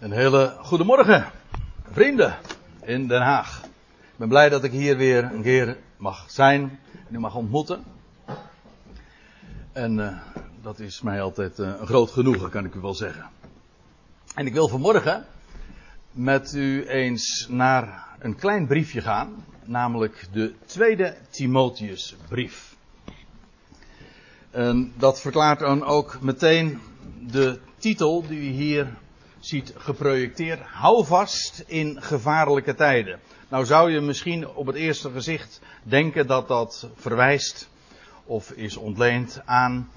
Een hele goede morgen, vrienden in Den Haag. Ik ben blij dat ik hier weer een keer mag zijn en u mag ontmoeten. En uh, dat is mij altijd uh, een groot genoegen, kan ik u wel zeggen. En ik wil vanmorgen met u eens naar een klein briefje gaan, namelijk de tweede Timotheusbrief. En dat verklaart dan ook meteen de titel die u hier ziet geprojecteerd. Hou vast in gevaarlijke tijden. Nou zou je misschien op het eerste gezicht denken dat dat verwijst of is ontleend aan,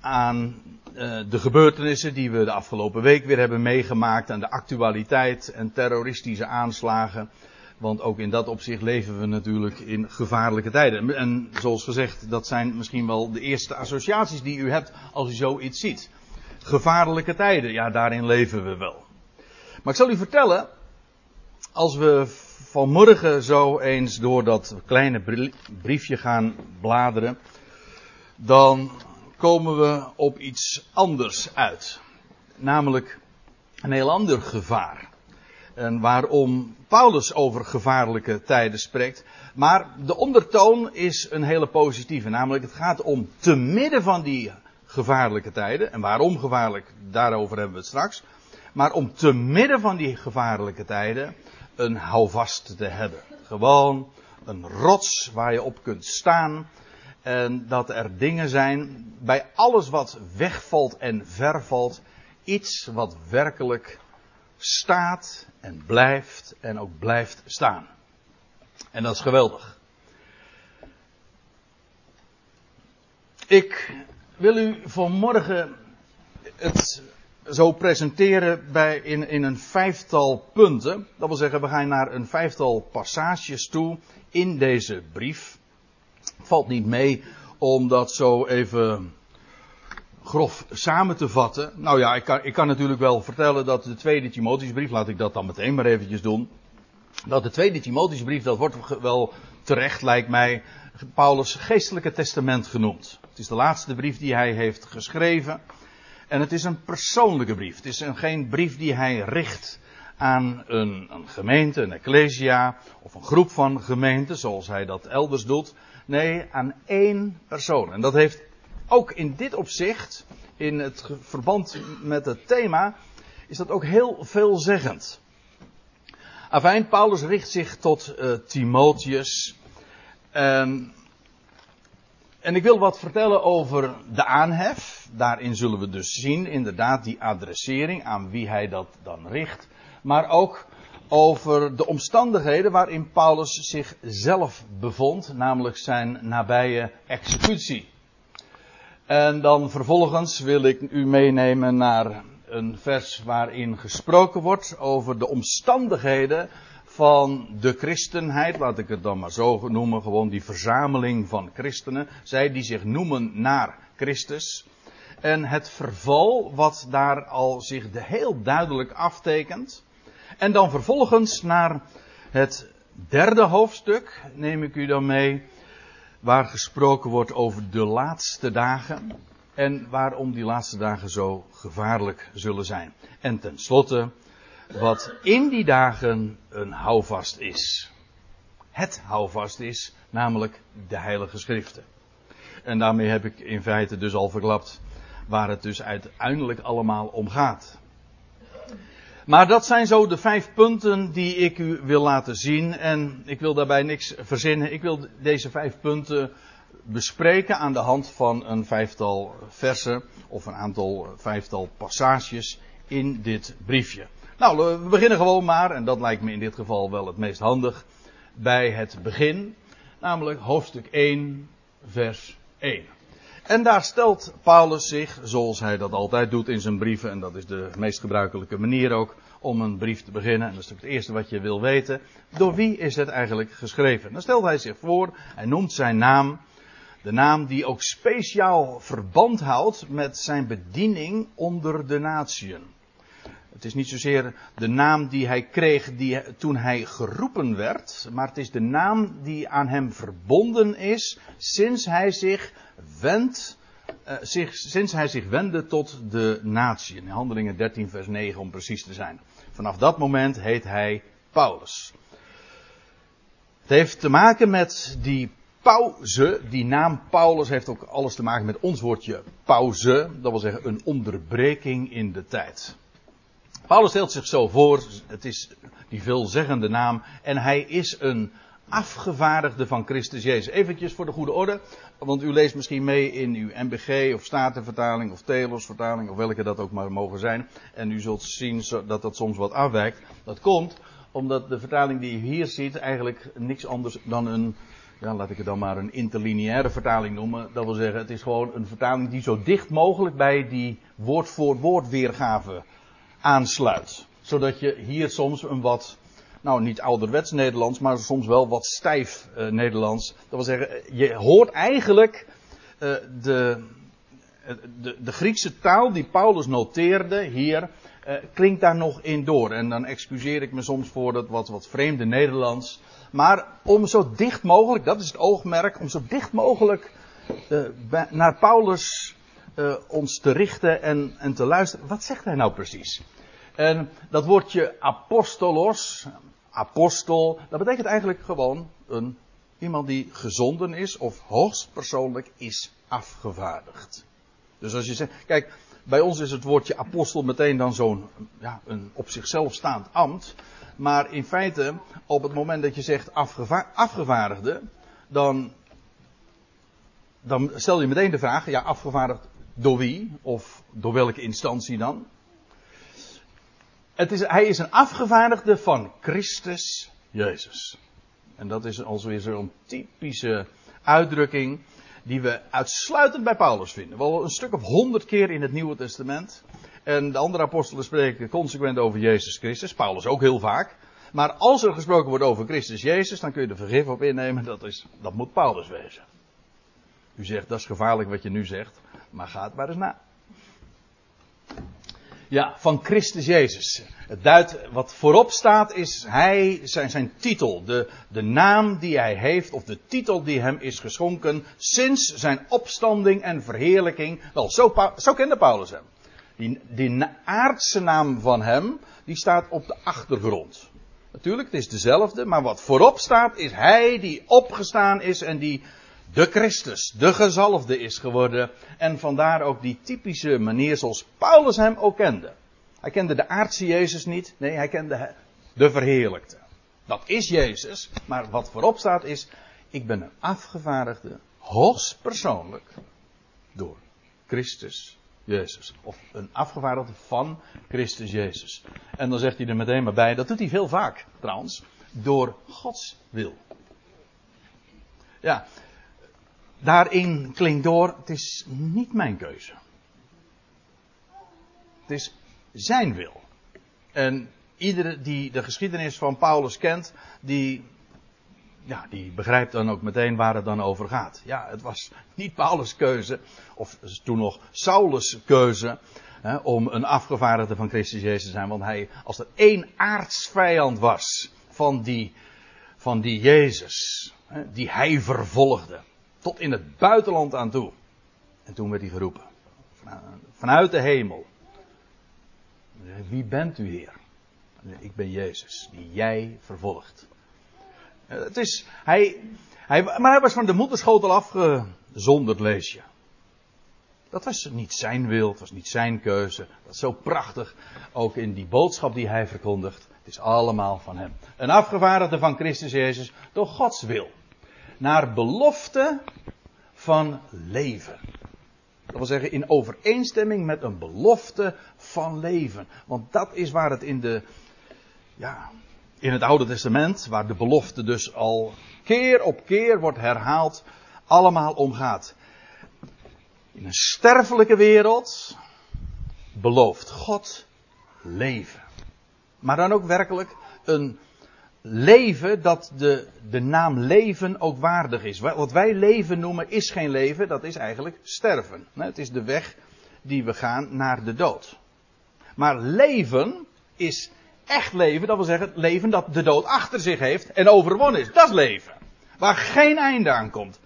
aan uh, de gebeurtenissen die we de afgelopen week weer hebben meegemaakt, aan de actualiteit en terroristische aanslagen. Want ook in dat opzicht leven we natuurlijk in gevaarlijke tijden. En zoals gezegd, dat zijn misschien wel de eerste associaties die u hebt als u zoiets ziet gevaarlijke tijden. Ja, daarin leven we wel. Maar ik zal u vertellen, als we vanmorgen zo eens door dat kleine briefje gaan bladeren, dan komen we op iets anders uit. Namelijk een heel ander gevaar. En waarom Paulus over gevaarlijke tijden spreekt. Maar de ondertoon is een hele positieve. Namelijk het gaat om te midden van die gevaarlijke tijden. En waarom gevaarlijk, daarover hebben we het straks. Maar om te midden van die gevaarlijke tijden een houvast te hebben. Gewoon een rots waar je op kunt staan. En dat er dingen zijn bij alles wat wegvalt en vervalt. Iets wat werkelijk staat en blijft en ook blijft staan. En dat is geweldig. Ik wil u vanmorgen het zo presenteren bij in, in een vijftal punten. Dat wil zeggen, we gaan naar een vijftal passages toe in deze brief. Valt niet mee om dat zo even grof samen te vatten. Nou ja, ik kan, ik kan natuurlijk wel vertellen dat de tweede Timotheusbrief, laat ik dat dan meteen maar eventjes doen. Dat de tweede Timotheusbrief, dat wordt wel terecht, lijkt mij, Paulus' geestelijke testament genoemd. Het is de laatste brief die hij heeft geschreven. En het is een persoonlijke brief. Het is een, geen brief die hij richt aan een, een, gemeente, een ecclesia of een groep van gemeenten, zoals hij dat elders doet. Nee, aan één persoon. En dat heeft ook in dit opzicht, in het verband met het thema, is dat ook heel veelzeggend. Afijn, Paulus richt zich tot uh, Timotheus. En en ik wil wat vertellen over de aanhef. Daarin zullen we dus zien, inderdaad, die adressering, aan wie hij dat dan richt. Maar ook over de omstandigheden waarin Paulus zichzelf bevond, namelijk zijn nabije executie. En dan vervolgens wil ik u meenemen naar een vers waarin gesproken wordt over de omstandigheden van de christenheid, laat ik het dan maar zo noemen, gewoon die verzameling van christenen, zij die zich noemen naar Christus. En het verval wat daar al zich heel duidelijk aftekent. En dan vervolgens naar het derde hoofdstuk, neem ik u dan mee, waar gesproken wordt over de laatste dagen. En waarom die laatste dagen zo gevaarlijk zullen zijn. En tenslotte wat in die dagen een houvast is. Het houvast is, namelijk de Heilige Schriften. En daarmee heb ik in feite dus al verklapt waar het dus uiteindelijk allemaal om gaat. Maar dat zijn zo de vijf punten die ik u wil laten zien. En ik wil daarbij niks verzinnen. Ik wil deze vijf punten bespreken aan de hand van een vijftal versen of een aantal vijftal passages in dit briefje. Nou, we beginnen gewoon maar, en dat lijkt me in dit geval wel het meest handig, bij het begin, namelijk hoofdstuk 1, vers 1. En daar stelt Paulus zich, zoals hij dat altijd doet in zijn brieven, en dat is de meest gebruikelijke manier ook om een brief te beginnen, en dat is het eerste wat je wil weten, door wie is het eigenlijk geschreven? Dan stelt hij zich voor, hij noemt zijn naam, de naam die ook speciaal verband houdt met zijn bediening onder de natieën. Het is niet zozeer de naam die hij kreeg die, toen hij geroepen werd, maar het is de naam die aan hem verbonden is sinds hij zich wendt uh, zich, sinds hij zich wendde tot de natie. In Handelingen 13, vers 9 om precies te zijn. Vanaf dat moment heet hij Paulus. Het heeft te maken met die pauze. Die naam Paulus heeft ook alles te maken met ons woordje pauze. Dat wil zeggen een onderbreking in de tijd. Paulus stelt zich zo voor. Het is die veelzeggende naam. En hij is een afgevaardigde van Christus Jezus. Eventjes voor de goede orde. Want u leest misschien mee in uw MBG of Statenvertaling of Telos vertaling of welke dat ook maar mogen zijn. En u zult zien dat dat soms wat afwijkt. Dat komt omdat de vertaling die u hier ziet eigenlijk niks anders dan een, ja, laat ik het dan maar een interlineaire vertaling noemen. Dat wil zeggen, het is gewoon een vertaling die zo dicht mogelijk bij die woord voor woord weergave aansluit. Zodat je hier soms een wat, nou niet ouderwets Nederlands, maar soms wel wat stijf uh, Nederlands. Dat wil zeggen, je hoort eigenlijk uh, de, de, de Griekse taal die Paulus noteerde hier, uh, klinkt daar nog in door. En dan excuseer ik me soms voor dat wat, wat vreemde Nederlands. Maar om zo dicht mogelijk, dat is het oogmerk, om zo dicht mogelijk uh, naar Paulus uh, ons te richten en, en te luisteren. Wat zegt hij nou precies? En dat woordje apostolos, apostel, dat betekent eigenlijk gewoon een, iemand die gezonden is of hoogstpersoonlijk is afgevaardigd. Dus als je zegt, kijk, bij ons is het woordje apostel meteen dan zo'n ja, een op zichzelf staand ambt. Maar in feite, op het moment dat je zegt afgeva afgevaardigde, dan, dan stel je meteen de vraag, ja, afgevaardigd door wie? Of door welke instantie dan? Het is, hij is een afgevaardigde van Christus Jezus. En dat is alweer zo'n typische uitdrukking die we uitsluitend bij Paulus vinden. Wel een stuk of honderd keer in het Nieuwe Testament. En de andere apostelen spreken consequent over Jezus Christus. Paulus ook heel vaak. Maar als er gesproken wordt over Christus Jezus, dan kun je er vergif op innemen. Dat, is, dat moet Paulus wezen. U zegt, dat is gevaarlijk wat je nu zegt. Maar ga het maar eens na. Ja, van Christus Jezus. Het duidt, wat voorop staat is hij, zijn, zijn titel, de, de naam die hij heeft, of de titel die hem is geschonken sinds zijn opstanding en verheerlijking. Wel, zo, zo kende Paulus hem. Die, die aardse naam van hem, die staat op de achtergrond. Natuurlijk, het is dezelfde, maar wat voorop staat is hij die opgestaan is en die de Christus, de gezalfde is geworden. En vandaar ook die typische manier zoals Paulus hem ook kende. Hij kende de aardse Jezus niet, nee, hij kende de verheerlijkte. Dat is Jezus, maar wat voorop staat is, ik ben een afgevaardigde, hoogstpersoonlijk, door Christus Jezus. Of een afgevaardigde van Christus Jezus. En dan zegt hij er meteen maar bij, dat doet hij veel vaak trouwens, door Gods wil. Ja, daarin klinkt door, het is niet mijn keuze. Het is zijn wil. En iedere die de geschiedenis van Paulus kent, die, ja, die begrijpt dan ook meteen waar het dan over gaat. Ja, het was niet Paulus' keuze, of toen nog Saulus' keuze, hè, om een afgevaardigde van Christus Jezus te zijn. Want hij, als er één aardsvijand was van die, van die Jezus, hè, die hij vervolgde, tot in het buitenland aan toe. En toen werd hij geroepen. Vanuit de hemel. Wie bent u, Heer? Ik ben Jezus, die jij vervolgt. Het is, hij, hij, maar hij was van de moederschotel afgezonderd, lees je. Dat was niet zijn wil, het was niet zijn keuze. Dat is zo prachtig, ook in die boodschap die hij verkondigt. Het is allemaal van hem. Een afgevaardigde van Christus Jezus door Gods wil naar belofte van leven. Dat wil zeggen in overeenstemming met een belofte van leven. Want dat is waar het in de, ja, in het Oude Testament, waar de belofte dus al keer op keer wordt herhaald, allemaal om gaat. In een sterfelijke wereld belooft God leven. Maar dan ook werkelijk een leven dat de, de naam leven ook waardig is. Wat wij leven noemen is geen leven, dat is eigenlijk sterven. Het is de weg die we gaan naar de dood. Maar leven is echt leven, dat wil zeggen leven dat de dood achter zich heeft en overwonnen is. Dat is leven. Waar geen einde aan komt.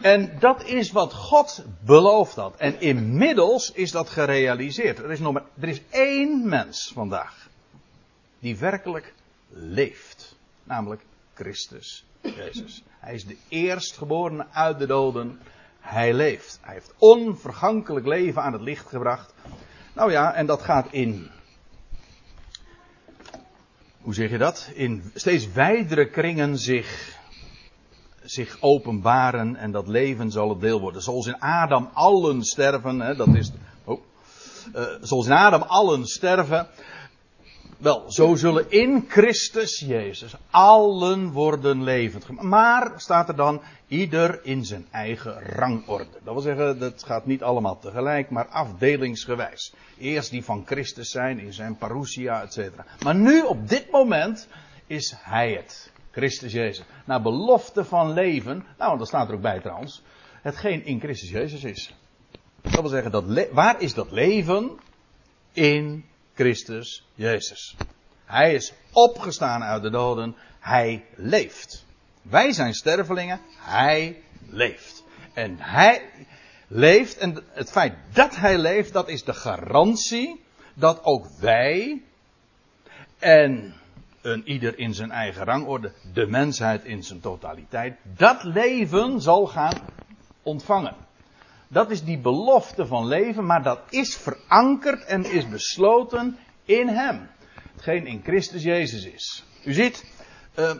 En dat is wat God beloofd had. En inmiddels is dat gerealiseerd. Er is, nog maar, er is één mens vandaag die werkelijk leeft. Namelijk Christus Jezus. Hij is de eerstgeborene uit de doden. Hij leeft. Hij heeft onvergankelijk leven aan het licht gebracht. Nou ja, en dat gaat in. Hoe zeg je dat? In steeds wijdere kringen zich, zich openbaren en dat leven zal het deel worden. Zoals in Adam allen sterven, hè, dat is. Oh, uh, zoals in Adam allen sterven, wel, zo zullen in Christus Jezus allen worden levend gemaakt. Maar staat er dan ieder in zijn eigen rangorde. Dat wil zeggen, dat gaat niet allemaal tegelijk, maar afdelingsgewijs. Eerst die van Christus zijn in zijn parousia, etc. Maar nu, op dit moment, is hij het. Christus Jezus. Naar belofte van leven. Nou, dat staat er ook bij trouwens. Hetgeen in Christus Jezus is. Dat wil zeggen, dat waar is dat leven? In Christus Jezus. Hij is opgestaan uit de doden. Hij leeft. Wij zijn stervelingen. Hij leeft. En hij leeft. En het feit dat hij leeft, dat is de garantie dat ook wij. En een ieder in zijn eigen rangorde. De mensheid in zijn totaliteit. Dat leven zal gaan ontvangen. Dat is die belofte van leven, maar dat is verankerd en is besloten in Hem. Hetgeen in Christus Jezus is. U ziet, uh,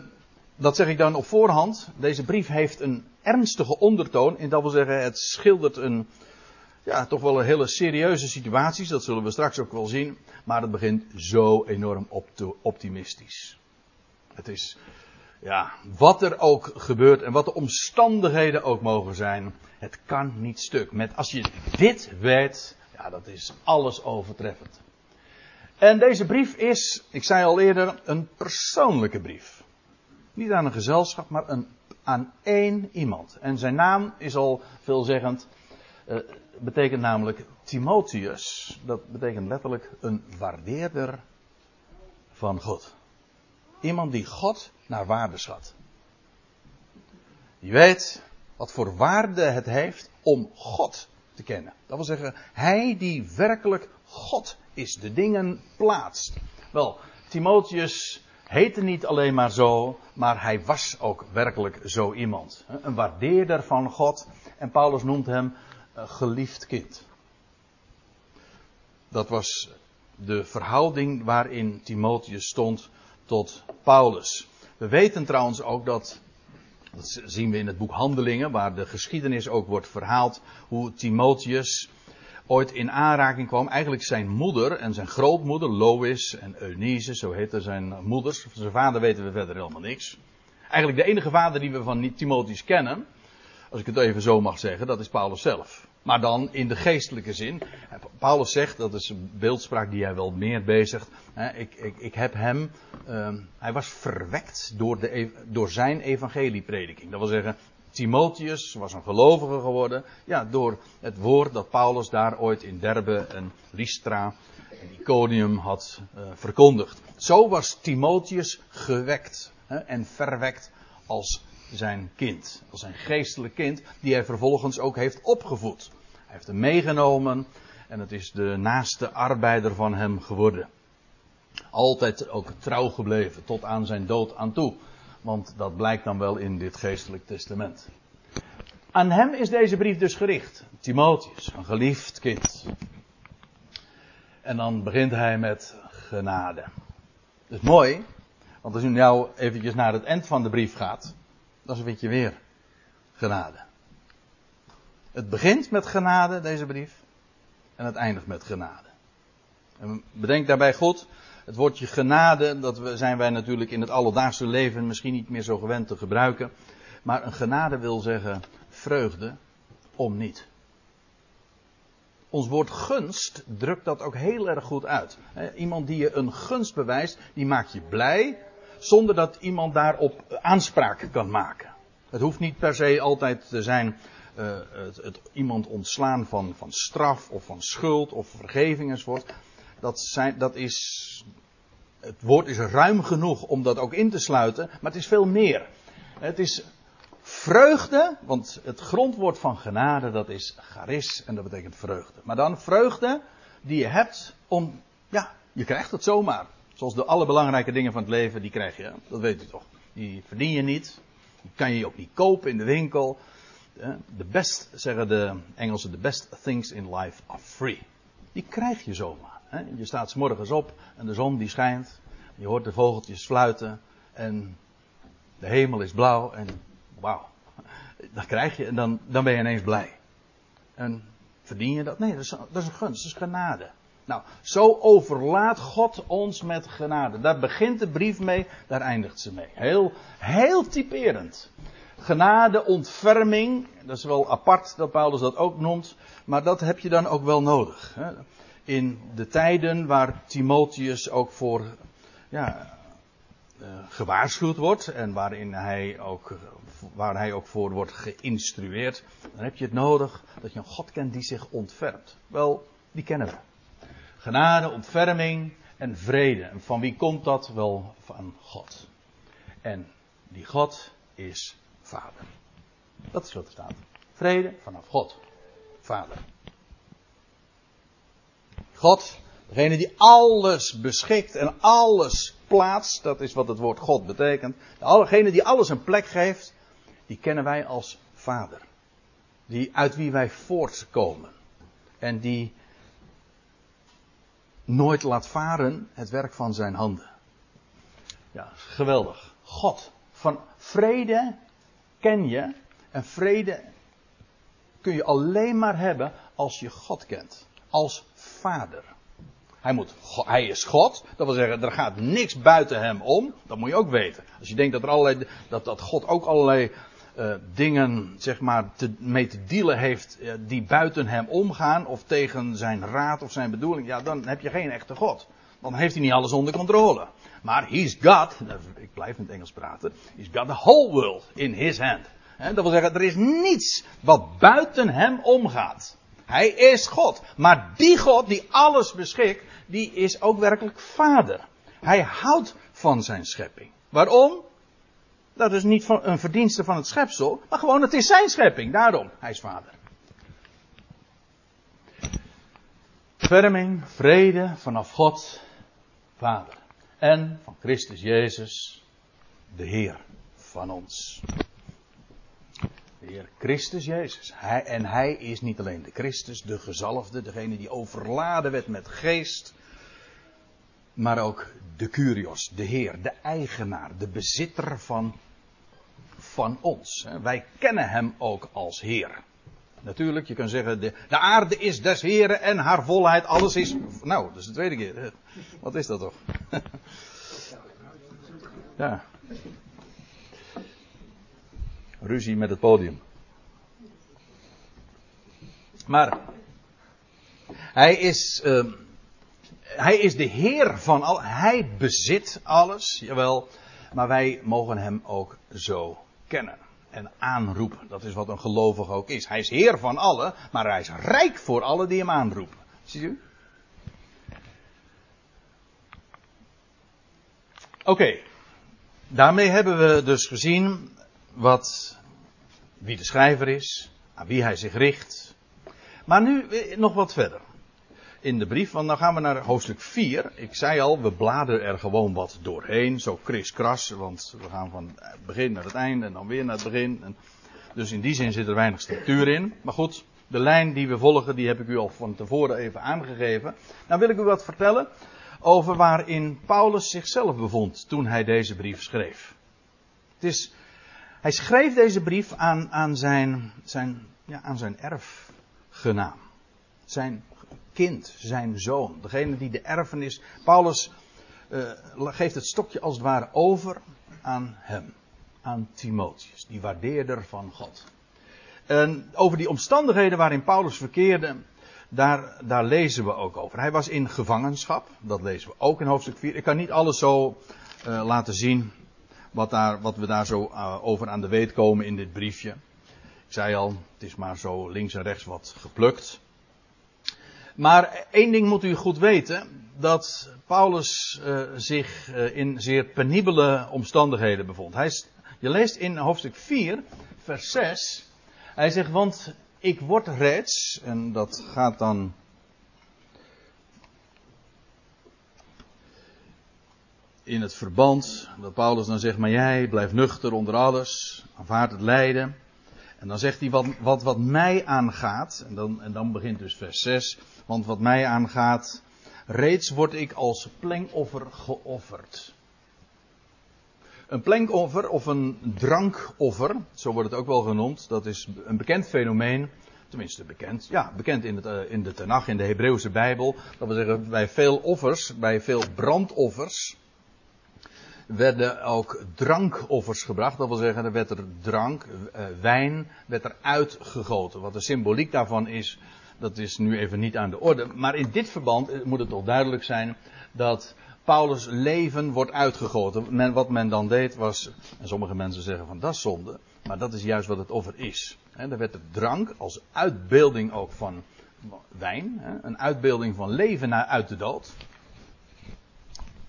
dat zeg ik dan op voorhand. Deze brief heeft een ernstige ondertoon. En dat wil zeggen, het schildert een, ja, toch wel een hele serieuze situatie. Dat zullen we straks ook wel zien. Maar het begint zo enorm optimistisch. Het is, ja, wat er ook gebeurt en wat de omstandigheden ook mogen zijn. Het kan niet stuk. Met als je dit weet, ja, dat is alles overtreffend. En deze brief is, ik zei al eerder, een persoonlijke brief. Niet aan een gezelschap, maar een, aan één iemand. En zijn naam is al veelzeggend. Uh, betekent namelijk Timotheus. Dat betekent letterlijk een waardeerder van God. Iemand die God naar waarde schat. Je weet, wat voor waarde het heeft om God te kennen. Dat wil zeggen, hij die werkelijk God is, de dingen plaatst. Wel, Timotheus heette niet alleen maar zo, maar hij was ook werkelijk zo iemand. Een waardeerder van God. En Paulus noemt hem een geliefd kind. Dat was de verhouding waarin Timotheus stond tot Paulus. We weten trouwens ook dat dat zien we in het boek Handelingen, waar de geschiedenis ook wordt verhaald. Hoe Timotheus ooit in aanraking kwam. Eigenlijk zijn moeder en zijn grootmoeder, Lois en Eunice, zo heten zijn moeders. Zijn vader weten we verder helemaal niks. Eigenlijk de enige vader die we van Timotheus kennen, als ik het even zo mag zeggen, dat is Paulus zelf. Maar dan in de geestelijke zin. Paulus zegt, dat is een beeldspraak die hij wel meer bezigt. Ik, ik, ik heb hem, uh, hij was verwekt door, de, door zijn evangelieprediking. Dat wil zeggen, Timotheus was een gelovige geworden. Ja, door het woord dat Paulus daar ooit in Derbe en Lystra en Iconium had uh, verkondigd. Zo was Timotheus gewekt hè, en verwekt als zijn kind. Als zijn geestelijk kind, die hij vervolgens ook heeft opgevoed. Hij heeft hem meegenomen en het is de naaste arbeider van hem geworden. Altijd ook trouw gebleven, tot aan zijn dood aan toe. Want dat blijkt dan wel in dit geestelijk testament. Aan hem is deze brief dus gericht. Timotheus, een geliefd kind. En dan begint hij met genade. Dat is mooi, want als u nou eventjes naar het eind van de brief gaat, dan vind je weer genade. Het begint met genade, deze brief, en het eindigt met genade. En bedenk daarbij goed, het woordje genade, dat zijn wij natuurlijk in het alledaagse leven misschien niet meer zo gewend te gebruiken. Maar een genade wil zeggen vreugde om niet. Ons woord gunst drukt dat ook heel erg goed uit. Iemand die je een gunst bewijst, die maakt je blij, zonder dat iemand daarop aanspraak kan maken. Het hoeft niet per se altijd te zijn uh, het, het, iemand ontslaan van, van straf of van schuld of vergeving enzovoort. Dat, zijn, dat is. Het woord is ruim genoeg om dat ook in te sluiten, maar het is veel meer. Het is vreugde, want het grondwoord van genade dat is charis en dat betekent vreugde. Maar dan vreugde die je hebt om, ja, je krijgt het zomaar. Zoals de alle belangrijke dingen van het leven, die krijg je, dat weet u toch. Die verdien je niet, die kan je ook niet kopen in de winkel. De best, zeggen de Engelsen, the best things in life are free. Die krijg je zomaar. Je staat s morgens op en de zon die schijnt. Je hoort de vogeltjes fluiten en de hemel is blauw en wauw. Dat krijg je en dan, dan ben je ineens blij. En verdien je dat? Nee, dat is, dat is een gunst, dat is genade. Nou, zo overlaat God ons met genade. Daar begint de brief mee, daar eindigt ze mee. Heel, heel typerend. Genade, ontferming, dat is wel apart dat Paulus dat ook noemt, maar dat heb je dan ook wel nodig. Hè? In de tijden waar Timotheus ook voor ja, uh, gewaarschuwd wordt en waarin hij ook, waar hij ook voor wordt geïnstrueerd, dan heb je het nodig dat je een God kent die zich ontfermt. Wel, die kennen we. Genade, ontferming en vrede. En van wie komt dat? Wel van God. En die God is Vader. Dat is wat er staat. Vrede vanaf God. Vader. God, degene die alles beschikt en alles plaatst, dat is wat het woord God betekent. Degene die alles een plek geeft, die kennen wij als Vader. Die uit wie wij voortkomen. En die nooit laat varen het werk van zijn handen. Ja, geweldig. God. Van vrede ken je. En vrede kun je alleen maar hebben als je God kent. Als vader. Hij, moet, hij is God. Dat wil zeggen, er gaat niks buiten hem om. Dat moet je ook weten. Als je denkt dat, er allerlei, dat, dat God ook allerlei uh, dingen zeg maar, te, mee te dealen heeft uh, die buiten hem omgaan. Of tegen zijn raad of zijn bedoeling. Ja, dan heb je geen echte God. Dan heeft hij niet alles onder controle. Maar he's got, ik blijf in het Engels praten, he's got the whole world in his hand. Dat wil zeggen, er is niets wat buiten hem omgaat. Hij is God. Maar die God die alles beschikt, die is ook werkelijk vader. Hij houdt van zijn schepping. Waarom? Dat is niet een verdienste van het schepsel, maar gewoon het is zijn schepping. Daarom, hij is vader. Verming, vrede vanaf God, Vader. En van Christus Jezus, de Heer van ons. De Heer Christus Jezus. Hij, en Hij is niet alleen de Christus, de gezalfde, degene die overladen werd met geest. Maar ook de Curios, de Heer, de eigenaar, de bezitter van, van ons. Wij kennen Hem ook als Heer. Natuurlijk, je kan zeggen, de, de aarde is des Heren en haar volheid, alles is. Nou, dat is de tweede keer. Wat is dat toch? ja. Ruzie met het podium. Maar, hij is, uh, hij is de Heer van al, hij bezit alles, jawel, maar wij mogen hem ook zo kennen en aanroepen. Dat is wat een gelovige ook is. Hij is heer van allen, maar hij is rijk voor allen die hem aanroepen. Ziet u? Oké, daarmee hebben we dus gezien wat, wie de schrijver is, aan wie hij zich richt. Maar nu eh, nog wat verder in de brief, want dan gaan we naar hoofdstuk 4. Ik zei al, we bladeren er gewoon wat doorheen, zo kriskras, want we gaan van het begin naar het einde en dan weer naar het begin. Dus in die zin zit er weinig structuur in. Maar goed, de lijn die we volgen, die heb ik u al van tevoren even aangegeven. Nou wil ik u wat vertellen over waarin Paulus zichzelf bevond toen hij deze brief schreef. Het is, hij schreef deze brief aan, aan zijn, zijn, ja, aan zijn erfgenaam. Zijn kind, zijn zoon. Degene die de erfenis. Paulus uh, geeft het stokje als het ware over aan hem. Aan Timotheus, die waardeerder van God. En over die omstandigheden waarin Paulus verkeerde, daar, daar lezen we ook over. Hij was in gevangenschap, dat lezen we ook in hoofdstuk 4. Ik kan niet alles zo uh, laten zien wat, daar, wat we daar zo uh, over aan de weet komen in dit briefje. Ik zei al, het is maar zo links en rechts wat geplukt. Maar één ding moet u goed weten: dat Paulus uh, zich uh, in zeer penibele omstandigheden bevond. Je leest in hoofdstuk 4, vers 6. Hij zegt, want ik word reeds, en dat gaat dan. In het verband dat Paulus dan zegt, maar jij blijft nuchter onder alles, aanvaard het lijden. En dan zegt hij, wat, wat, wat mij aangaat, en dan, en dan begint dus vers 6, want wat mij aangaat, reeds word ik als plengoffer geofferd. Een plenkoffer of een drankoffer, zo wordt het ook wel genoemd, dat is een bekend fenomeen. Tenminste bekend, ja, bekend in, het, uh, in de Tenach, in de Hebreeuwse Bijbel. Dat wil zeggen, bij veel offers, bij veel brandoffers, werden ook drankoffers gebracht. Dat wil zeggen, er werd er drank, uh, wijn, werd er uitgegoten. Wat de symboliek daarvan is, dat is nu even niet aan de orde. Maar in dit verband moet het toch duidelijk zijn dat Paulus' leven wordt uitgegoten. Men, wat men dan deed was, en sommige mensen zeggen van dat is zonde, maar dat is juist wat het offer is. Er werd de drank als uitbeelding ook van wijn, een uitbeelding van leven naar uit de dood,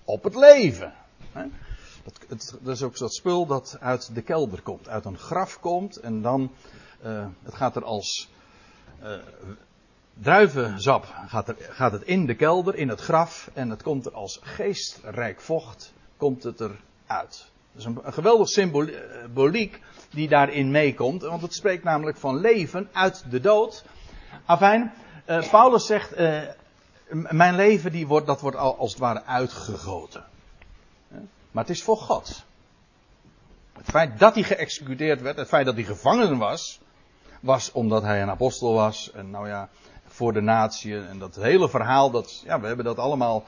op het leven. Dat, het, dat, is ook dat spul dat uit de kelder komt, uit een graf komt en dan, uh, het gaat er als uh, druivensap gaat, er, gaat het in de kelder, in het graf, en het komt er als geestrijk vocht, komt het eruit. Dus een, een geweldig symboliek die daarin meekomt, want het spreekt namelijk van leven uit de dood. Afijn, uh, Paulus zegt, mijn leven die wordt, dat wordt als het ware uitgegoten. Maar het is voor God. Het feit dat hij geëxecuteerd werd, het feit dat hij gevangen was, was omdat hij een apostel was. En nou ja, voor de natie. En dat hele verhaal, dat, ja, we hebben dat allemaal.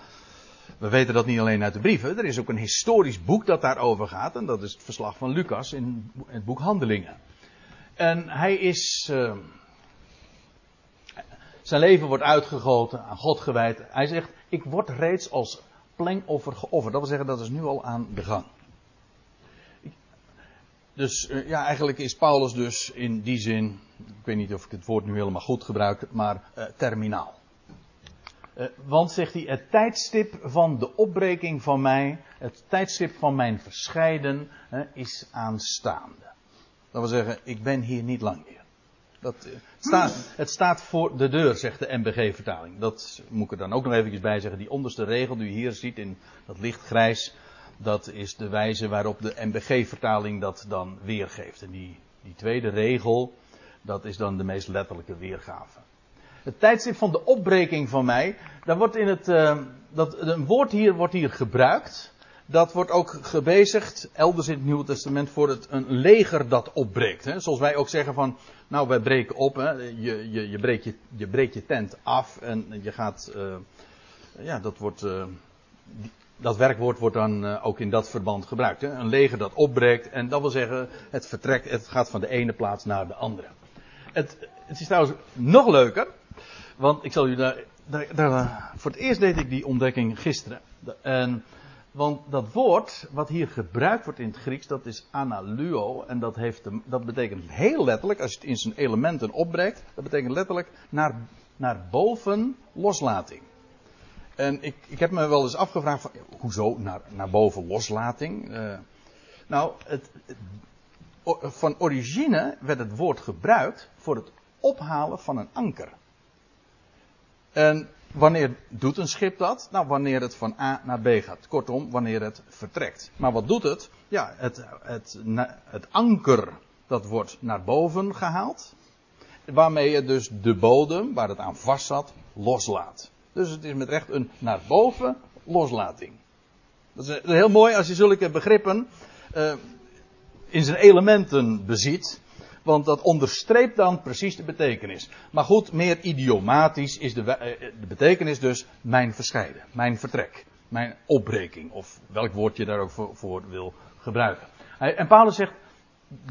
We weten dat niet alleen uit de brieven. Er is ook een historisch boek dat daarover gaat. En dat is het verslag van Lucas in het boek Handelingen. En hij is. Uh, zijn leven wordt uitgegoten, aan God gewijd. Hij zegt: Ik word reeds als plengoffer geofferd. Dat wil zeggen, dat is nu al aan de gang. Dus uh, ja, eigenlijk is Paulus dus in die zin, ik weet niet of ik het woord nu helemaal goed gebruik, maar uh, terminaal. Uh, want zegt hij, het tijdstip van de opbreking van mij, het tijdstip van mijn verscheiden, is aanstaande. Dat wil zeggen, ik ben hier niet lang meer. Dat, het, staat, het staat voor de deur, zegt de MBG-vertaling. Dat moet ik er dan ook nog eventjes bij zeggen. Die onderste regel die u hier ziet in dat lichtgrijs, dat is de wijze waarop de MBG-vertaling dat dan weergeeft. En die, die tweede regel, dat is dan de meest letterlijke weergave. Het tijdstip van de opbreking van mij, daar wordt in het, uh, dat, een woord hier wordt hier gebruikt. Dat wordt ook gebezigd, elders in het Nieuwe Testament, voor het, een leger dat opbreekt. Hè. Zoals wij ook zeggen van, nou wij breken op, hè. Je, je, je, breekt je, je breekt je tent af en je gaat, uh, ja dat wordt, uh, dat werkwoord wordt dan uh, ook in dat verband gebruikt. Hè? Een leger dat opbreekt. En dat wil zeggen, het vertrekt, het gaat van de ene plaats naar de andere. Het, het is trouwens nog leuker. Want ik zal u daar, daar, Voor het eerst deed ik die ontdekking gisteren. En, want dat woord, wat hier gebruikt wordt in het Grieks, dat is analuo. En dat, heeft, dat betekent heel letterlijk, als je het in zijn elementen opbreekt, dat betekent letterlijk naar, naar boven loslating. En ik, ik heb me wel eens afgevraagd, van, hoezo naar, naar boven loslating? Uh, nou, het, van origine werd het woord gebruikt voor het ophalen van een anker. En wanneer doet een schip dat? Nou, wanneer het van A naar B gaat. Kortom, wanneer het vertrekt. Maar wat doet het? Ja, het, het, het anker, dat wordt naar boven gehaald. Waarmee je dus de bodem, waar het aan vast zat, loslaat. Dus het is met recht een naar boven loslating. Dat is heel mooi als je zulke begrippen uh, in zijn elementen beziet. Want dat onderstreept dan precies de betekenis. Maar goed, meer idiomatisch is de, uh, de betekenis dus mijn verscheiden, mijn vertrek, mijn opbreking. Of welk woord je daar ook voor, voor wil gebruiken. En Paulus zegt,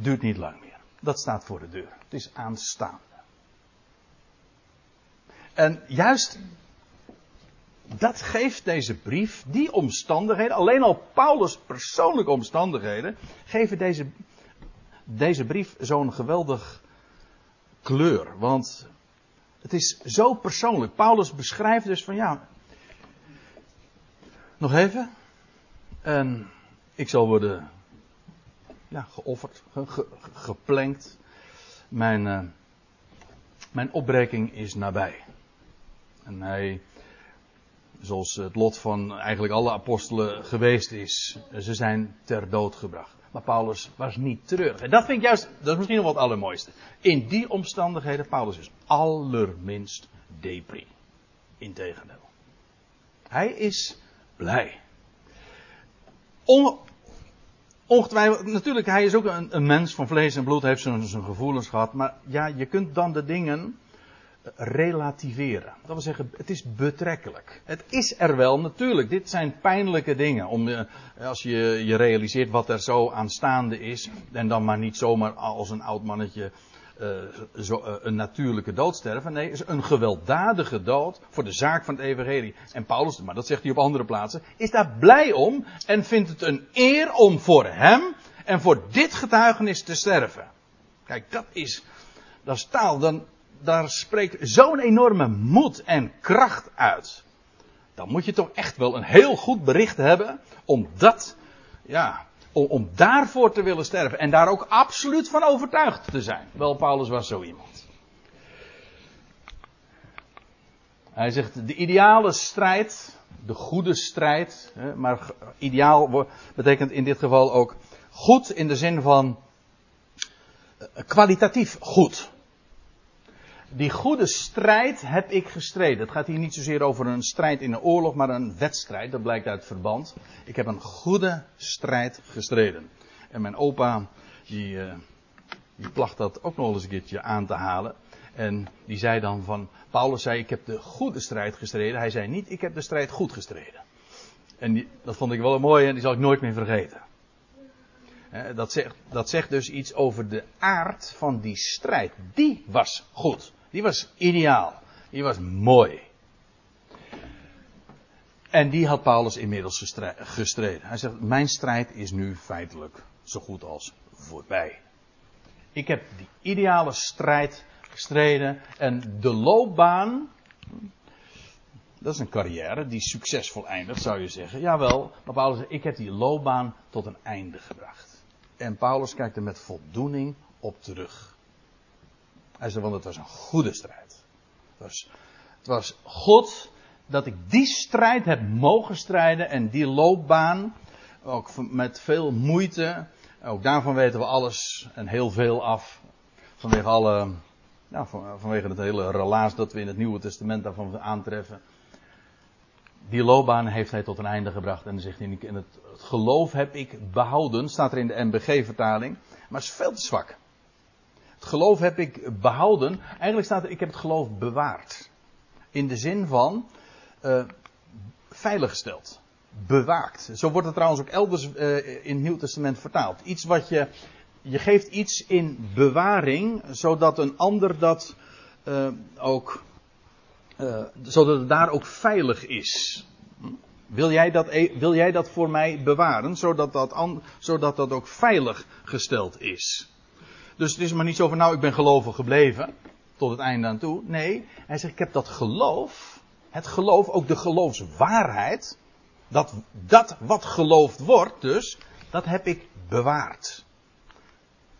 duurt niet lang meer. Dat staat voor de deur. Het is aanstaande. En juist dat geeft deze brief, die omstandigheden, alleen al Paulus' persoonlijke omstandigheden, geven deze, deze brief zo'n geweldig kleur. Want het is zo persoonlijk. Paulus beschrijft dus van ja. Nog even. En ik zal worden. ja, geofferd, ge, ge, geplankt. Mijn, uh, mijn opbreking is nabij. En hij, zoals het lot van eigenlijk alle apostelen geweest is, ze zijn ter dood gebracht. Maar Paulus was niet treurig. En dat vind ik juist, dat is misschien nog wat het allermooiste. In die omstandigheden, Paulus is allerminst depri. Integendeel. Hij is blij. On, ongetwijfeld, natuurlijk, hij is ook een, een, mens van vlees en bloed, heeft zijn gevoelens gehad. Maar ja, je kunt dan de dingen relativeren. Dat wil zeggen, het is betrekkelijk. Het is er wel, natuurlijk. Dit zijn pijnlijke dingen. Om, eh, als je je realiseert wat er zo aanstaande is. En dan maar niet zomaar als een oud mannetje uh, zo, uh, een natuurlijke dood sterven. Nee, is een gewelddadige dood voor de zaak van het evangelie. En Paulus, maar dat zegt hij op andere plaatsen, is daar blij om en vindt het een eer om voor hem en voor dit getuigenis te sterven. Kijk, dat is, dat is taal. Dan, daar spreekt zo'n enorme moed en kracht uit. Dan moet je toch echt wel een heel goed bericht hebben om dat, ja, om, om daarvoor te willen sterven. En daar ook absoluut van overtuigd te zijn. Wel, Paulus was zo iemand. Hij zegt, de ideale strijd, de goede strijd, maar ideaal betekent in dit geval ook goed in de zin van eh, kwalitatief goed die goede strijd heb ik gestreden. Het gaat hier niet zozeer over een strijd in een oorlog, maar een wedstrijd. Dat blijkt uit het verband. Ik heb een goede strijd gestreden. En mijn opa, die, uh, die placht dat ook nog eens een keertje aan te halen. En die zei dan van, Paulus zei, ik heb de goede strijd gestreden. Hij zei niet, ik heb de strijd goed gestreden. En die, dat vond ik wel een mooie en die zal ik nooit meer vergeten. Dat zegt, dat zegt dus iets over de aard van die strijd. Die was goed. Die was ideaal. Die was mooi. En die had Paulus inmiddels gestreden. Hij zegt: Mijn strijd is nu feitelijk zo goed als voorbij. Ik heb die ideale strijd gestreden. En de loopbaan. Dat is een carrière die succesvol eindigt, zou je zeggen. Jawel, maar Paulus zegt: Ik heb die loopbaan tot een einde gebracht. En Paulus kijkt er met voldoening op terug. Hij zei, want het was een goede strijd. Het was, het was God dat ik die strijd heb mogen strijden en die loopbaan, ook met veel moeite, ook daarvan weten we alles en heel veel af. Vanwege alle, vanwege het hele relaas dat we in het Nieuwe Testament daarvan aantreffen. Die loopbaan heeft hij tot een einde gebracht. En zegt hij, het, geloof heb ik behouden, staat er in de MBG-vertaling. Maar het is veel te zwak. Geloof heb ik behouden. Eigenlijk staat er, ik heb het geloof bewaard. In de zin van uh, veiliggesteld. Bewaakt. Zo wordt het trouwens ook elders uh, in het Nieuw Testament vertaald. Iets wat je. Je geeft iets in bewaring, zodat een ander dat uh, ook. zodat het daar ook veilig is. Wil jij, dat, e- wil jij dat voor mij bewaren, zodat dat, zodat dat ook veilig gesteld is? Dus het is maar niet zo van, nou, ik ben gelovig gebleven. Tot het einde aan toe. Nee, hij zegt, ik heb dat geloof. Het geloof, ook de geloofswaarheid. Dat, dat wat geloofd wordt, dus, dat heb ik bewaard.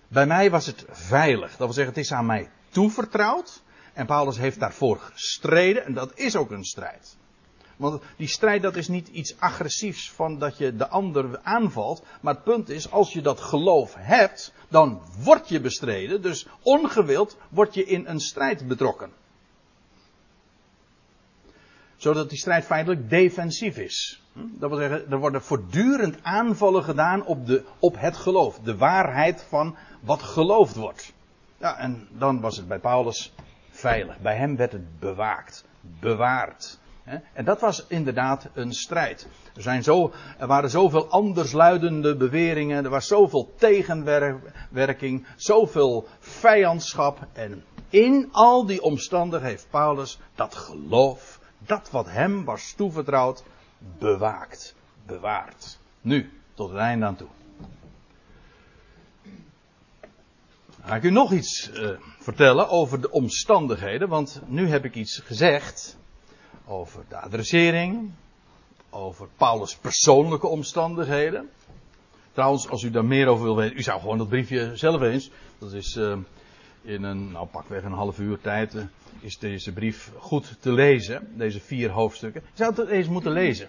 Bij mij was het veilig. Dat wil zeggen, het is aan mij toevertrouwd. En Paulus heeft daarvoor gestreden. En dat is ook een strijd. Want die strijd dat is niet iets agressiefs van dat je de ander aanvalt. Maar het punt is, als je dat geloof hebt, dan word je bestreden. Dus ongewild word je in een strijd betrokken. Zodat die strijd feitelijk defensief is. Dat wil zeggen, er worden voortdurend aanvallen gedaan op, de, op het geloof. De waarheid van wat geloofd wordt. Ja, en dan was het bij Paulus veilig. Bij hem werd het bewaakt, bewaard. En dat was inderdaad een strijd. Er, zijn zo, er waren zoveel andersluidende beweringen, er was zoveel tegenwerking, zoveel vijandschap. En in al die omstandigheden heeft Paulus dat geloof, dat wat hem was toevertrouwd, bewaakt, bewaard. Nu, tot het einde aan toe. Ga ik u nog iets uh, vertellen over de omstandigheden, want nu heb ik iets gezegd over de adressering, over Paulus' persoonlijke omstandigheden. Trouwens, als u daar meer over wil weten, u zou gewoon dat briefje zelf eens. Dat is uh, in een, nou pakweg een half uur tijd, uh, is deze brief goed te lezen. Deze vier hoofdstukken. Je zou het eens moeten lezen.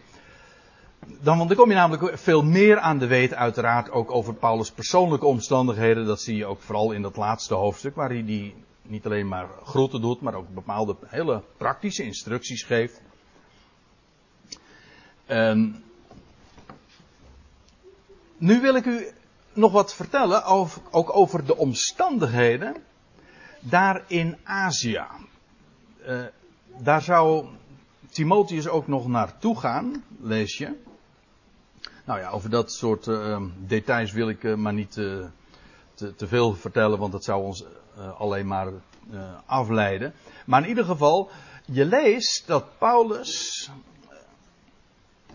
Dan, want dan kom je namelijk veel meer aan de weet, uiteraard ook over Paulus' persoonlijke omstandigheden. Dat zie je ook vooral in dat laatste hoofdstuk, waar hij die niet alleen maar groeten doet, maar ook bepaalde hele praktische instructies geeft. Nu wil ik u nog wat vertellen, over, ook over de omstandigheden daar in Azië. Uh, daar zou Timotheus ook nog naartoe gaan, lees je. Nou ja, over dat soort uh, details wil ik uh, maar niet te, te, veel vertellen, want dat zou ons alleen maar afleiden. Maar in ieder geval, je leest dat Paulus,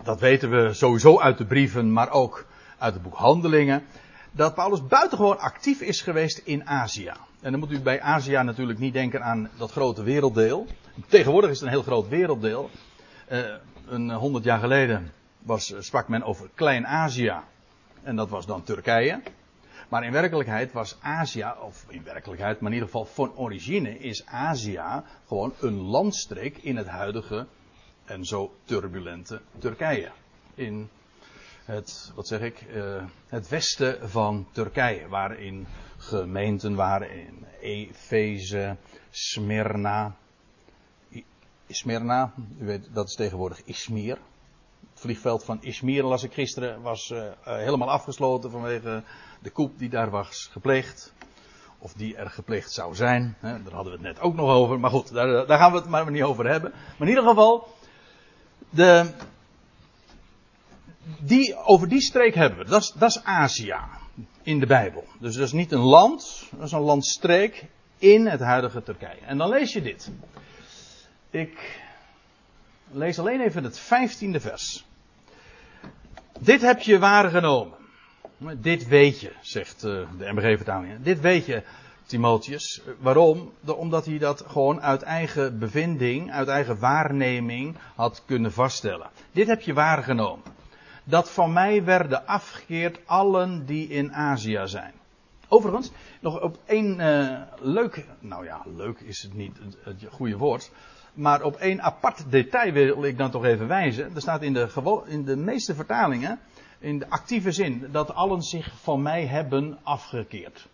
dat weten we sowieso uit de brieven, maar ook uit het boek Handelingen, dat Paulus buitengewoon actief is geweest in Azië. En dan moet u bij Azië natuurlijk niet denken aan dat grote werelddeel. Tegenwoordig is het een heel groot werelddeel. Een honderd jaar geleden was, sprak men over Klein-Azië. En dat was dan Turkije. Maar in werkelijkheid was Azië, of in werkelijkheid, maar in ieder geval van origine is Azië gewoon een landstreek in het huidige en zo turbulente Turkije. In het, wat zeg ik, uh, het westen van Turkije, waarin gemeenten waren in Efeze, Smyrna. Smyrna, weet, dat is tegenwoordig Izmir. Vliegveld van Izmir, las ik gisteren, was uh, helemaal afgesloten vanwege de koep die daar was gepleegd. Of die er gepleegd zou zijn. Hè, daar hadden we het net ook nog over. Maar goed, daar, daar gaan we het maar niet over hebben. Maar in ieder geval, de, die, over die streek hebben we. Dat is, dat is Azië in de Bijbel. Dus dat is niet een land, dat is een landstreek in het huidige Turkije. En dan lees je dit. Ik lees alleen even het vijftiende vers. Dit heb je waargenomen. Dit weet je, zegt eh, de MBG-vertaling. Dit weet je, Timotheus. Waarom? Omdat hij dat gewoon uit eigen bevinding, uit eigen waarneming had kunnen vaststellen. Dit heb je waargenomen dat van mij werden afgekeerd allen die in Azië zijn. Overigens, nog op één uh, leuk, nou ja, leuk is het niet het, goede woord, maar op één apart detail wil ik dan toch even wijzen. Er staat in de, in de meeste vertalingen, in de actieve zin, dat allen zich van mij hebben afgekeerd.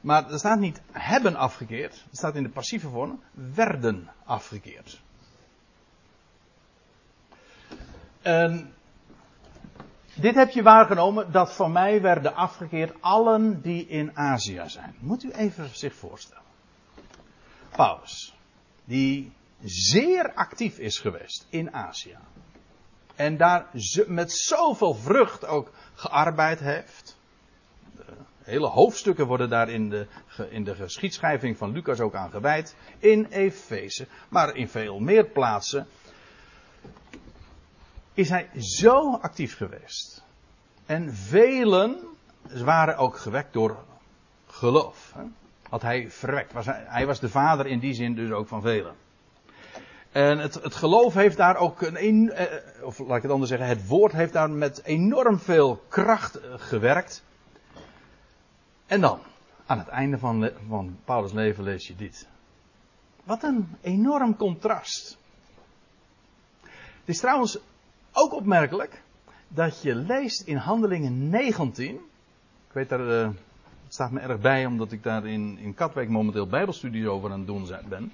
Maar er staat niet hebben afgekeerd, er staat in de passieve vorm werden afgekeerd. En dit heb je waargenomen dat van mij werden afgekeerd allen die in Azië zijn. Moet u even zich voorstellen. Paulus, die zeer actief is geweest in Azië. En daar met zoveel vrucht ook gearbeid heeft. Hele hoofdstukken worden daar in de, in de geschiedschrijving van Lucas ook aan gewijd. In Efeze, maar in veel meer plaatsen is hij zo actief geweest. En velen waren ook gewekt door geloof. Had hij verwekt. Was hij, was de vader in die zin dus ook van velen. En het, het geloof heeft daar ook een, eh, of laat ik het anders zeggen, het woord heeft daar met enorm veel kracht eh, gewerkt. En dan, aan het einde van, van Paulus' leven lees je dit. Wat een enorm contrast. Het is trouwens ook opmerkelijk dat je leest in Handelingen 19. Ik weet daar, het staat me erg bij omdat ik daar in, in Katwijk momenteel bijbelstudies over aan het doen ben.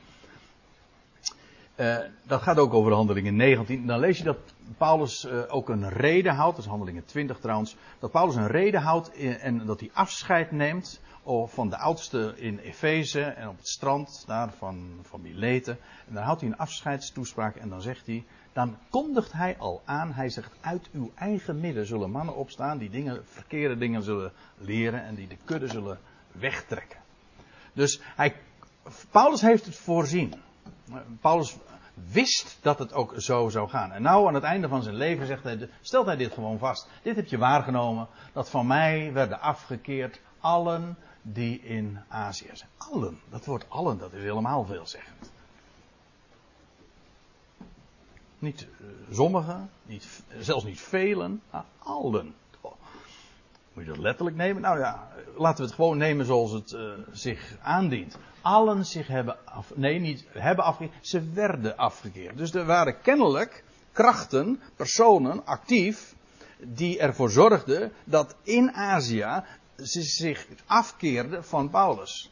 Uh, dat gaat ook over Handelingen 19. Dan lees je dat Paulus uh, ook een reden houdt, dat is Handelingen 20 trouwens, dat Paulus een reden houdt en dat hij afscheid neemt van de oudste in Efeze en op het strand daar van, van Mileten. En dan houdt hij een afscheidstoespraak en dan zegt hij, dan kondigt hij al aan, hij zegt, uit uw eigen midden zullen mannen opstaan die dingen, verkeerde dingen zullen leren en die de kudde zullen wegtrekken. Dus hij, Paulus heeft het voorzien. Paulus wist dat het ook zo zou gaan. En nou aan het einde van zijn leven zegt hij, stelt hij dit gewoon vast. Dit heb je waargenomen, dat van mij werden afgekeerd allen die in Azië zijn. Allen, dat woord allen, dat is helemaal veelzeggend. Niet uh, sommigen, niet, zelfs niet velen, maar allen. Oh. Moet je dat letterlijk nemen? Nou ja, laten we het gewoon nemen zoals het uh, zich aandient. Allen zich hebben af, nee, niet hebben afgekeerd, ze werden afgekeerd. Dus er waren kennelijk krachten, personen, actief, die ervoor zorgden dat in Azië ze zich afkeerden van Paulus.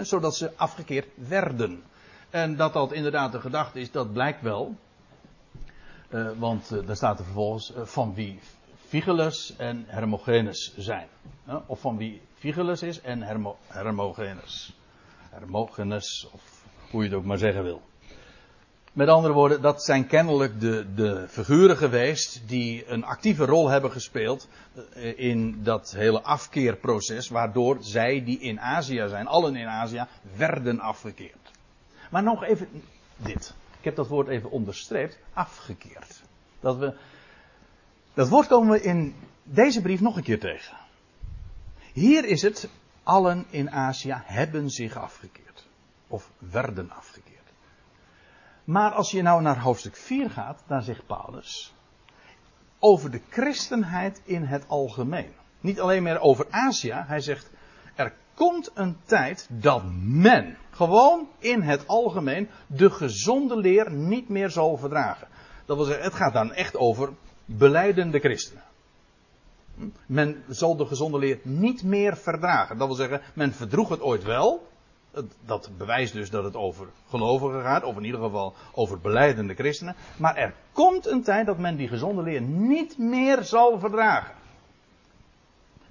Zodat ze afgekeerd werden. En dat dat inderdaad de gedachte is, dat blijkt wel. Uh, want uh, daar staat er vervolgens uh, van wie Vigelus en Hermogenes zijn. of van wie Vigelus is en Hermo Hermogenes. Hermogenes, of hoe je het ook maar zeggen wil. Met andere woorden, dat zijn kennelijk de, de figuren geweest die een actieve rol hebben gespeeld in dat hele afkeerproces, waardoor zij die in Azië zijn, allen in Azië, werden afgekeerd. Maar nog even dit. Ik heb dat woord even onderstreept, afgekeerd. Dat, we, dat woord komen we in deze brief nog een keer tegen. Hier is het, allen in Azië hebben zich afgekeerd. Of werden afgekeerd. Maar als je nou naar hoofdstuk 4 gaat, dan zegt Paulus over de christenheid in het algemeen. Niet alleen meer over Azië, hij zegt komt een tijd dat men gewoon in het algemeen de gezonde leer niet meer zal verdragen. Dat wil zeggen, het gaat dan echt over beleidende christenen. Men zal de gezonde leer niet meer verdragen. Dat wil zeggen, men verdroeg het ooit wel. Dat bewijst dus dat het over gelovigen gaat, of in ieder geval over beleidende christenen. Maar er komt een tijd dat men die gezonde leer niet meer zal verdragen.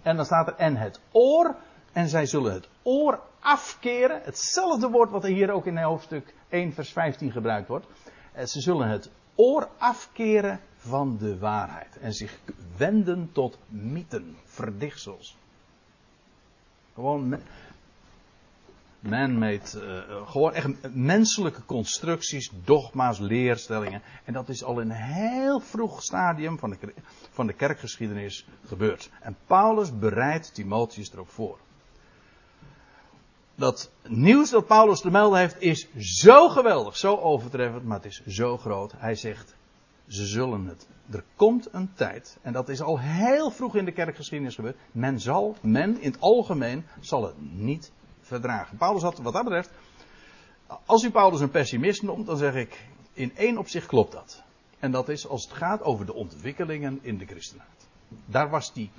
En dan staat er, en het oor, en zij zullen het oor afkeren. Hetzelfde woord wat er hier ook in hoofdstuk 1, vers 15 gebruikt wordt. Eh, ze zullen het oor afkeren van de waarheid. En zich wenden tot mythen, verdichtsels. Gewoon man-made, uh, gewoon echt menselijke constructies, dogma's, leerstellingen. En dat is al in een heel vroeg stadium van de, van de kerkgeschiedenis gebeurd. En Paulus bereidt Timotheus erop voor. Dat nieuws dat Paulus te melden heeft is zo geweldig, zo overtreffend, maar het is zo groot. Hij zegt, ze zullen het. Er komt een tijd, en dat is al heel vroeg in de kerkgeschiedenis gebeurd. Men zal, men in het algemeen, zal het niet verdragen. Paulus had wat dat betreft, als u Paulus een pessimist noemt, dan zeg ik, in één opzicht klopt dat. En dat is als het gaat over de ontwikkelingen in de christenheid. Daar was die,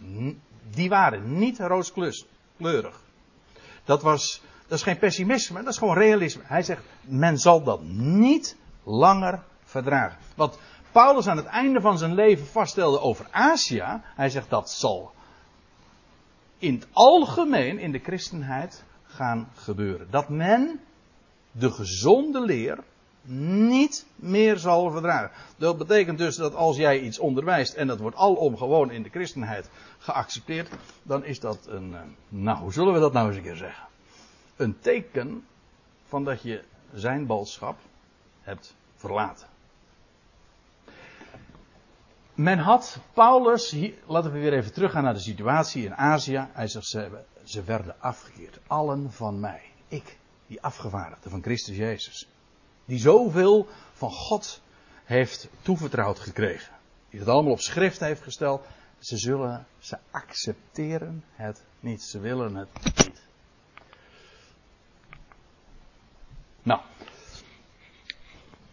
die waren niet rooskleurig. Dat was, dat is geen pessimisme, dat is gewoon realisme. Hij zegt, men zal dat niet langer verdragen. Wat Paulus aan het einde van zijn leven vaststelde over Azië, hij zegt dat zal in het algemeen in de christenheid gaan gebeuren. Dat men de gezonde leer niet meer zal verdragen. Dat betekent dus dat als jij iets onderwijst en dat wordt alom gewoon in de christenheid geaccepteerd, dan is dat een, eh, nou hoe zullen we dat nou eens een keer zeggen? Een teken van dat je zijn boodschap hebt verlaten. Men had Paulus, hier, laten we weer even teruggaan naar de situatie in Azië. Hij zegt, ze ze werden afgekeerd. Allen van mij. Ik, die afgevaardigde van Christus Jezus. Die zoveel van God heeft toevertrouwd gekregen. Die het allemaal op schrift heeft gesteld. Ze zullen, ze accepteren het niet. Ze willen het niet. Nou.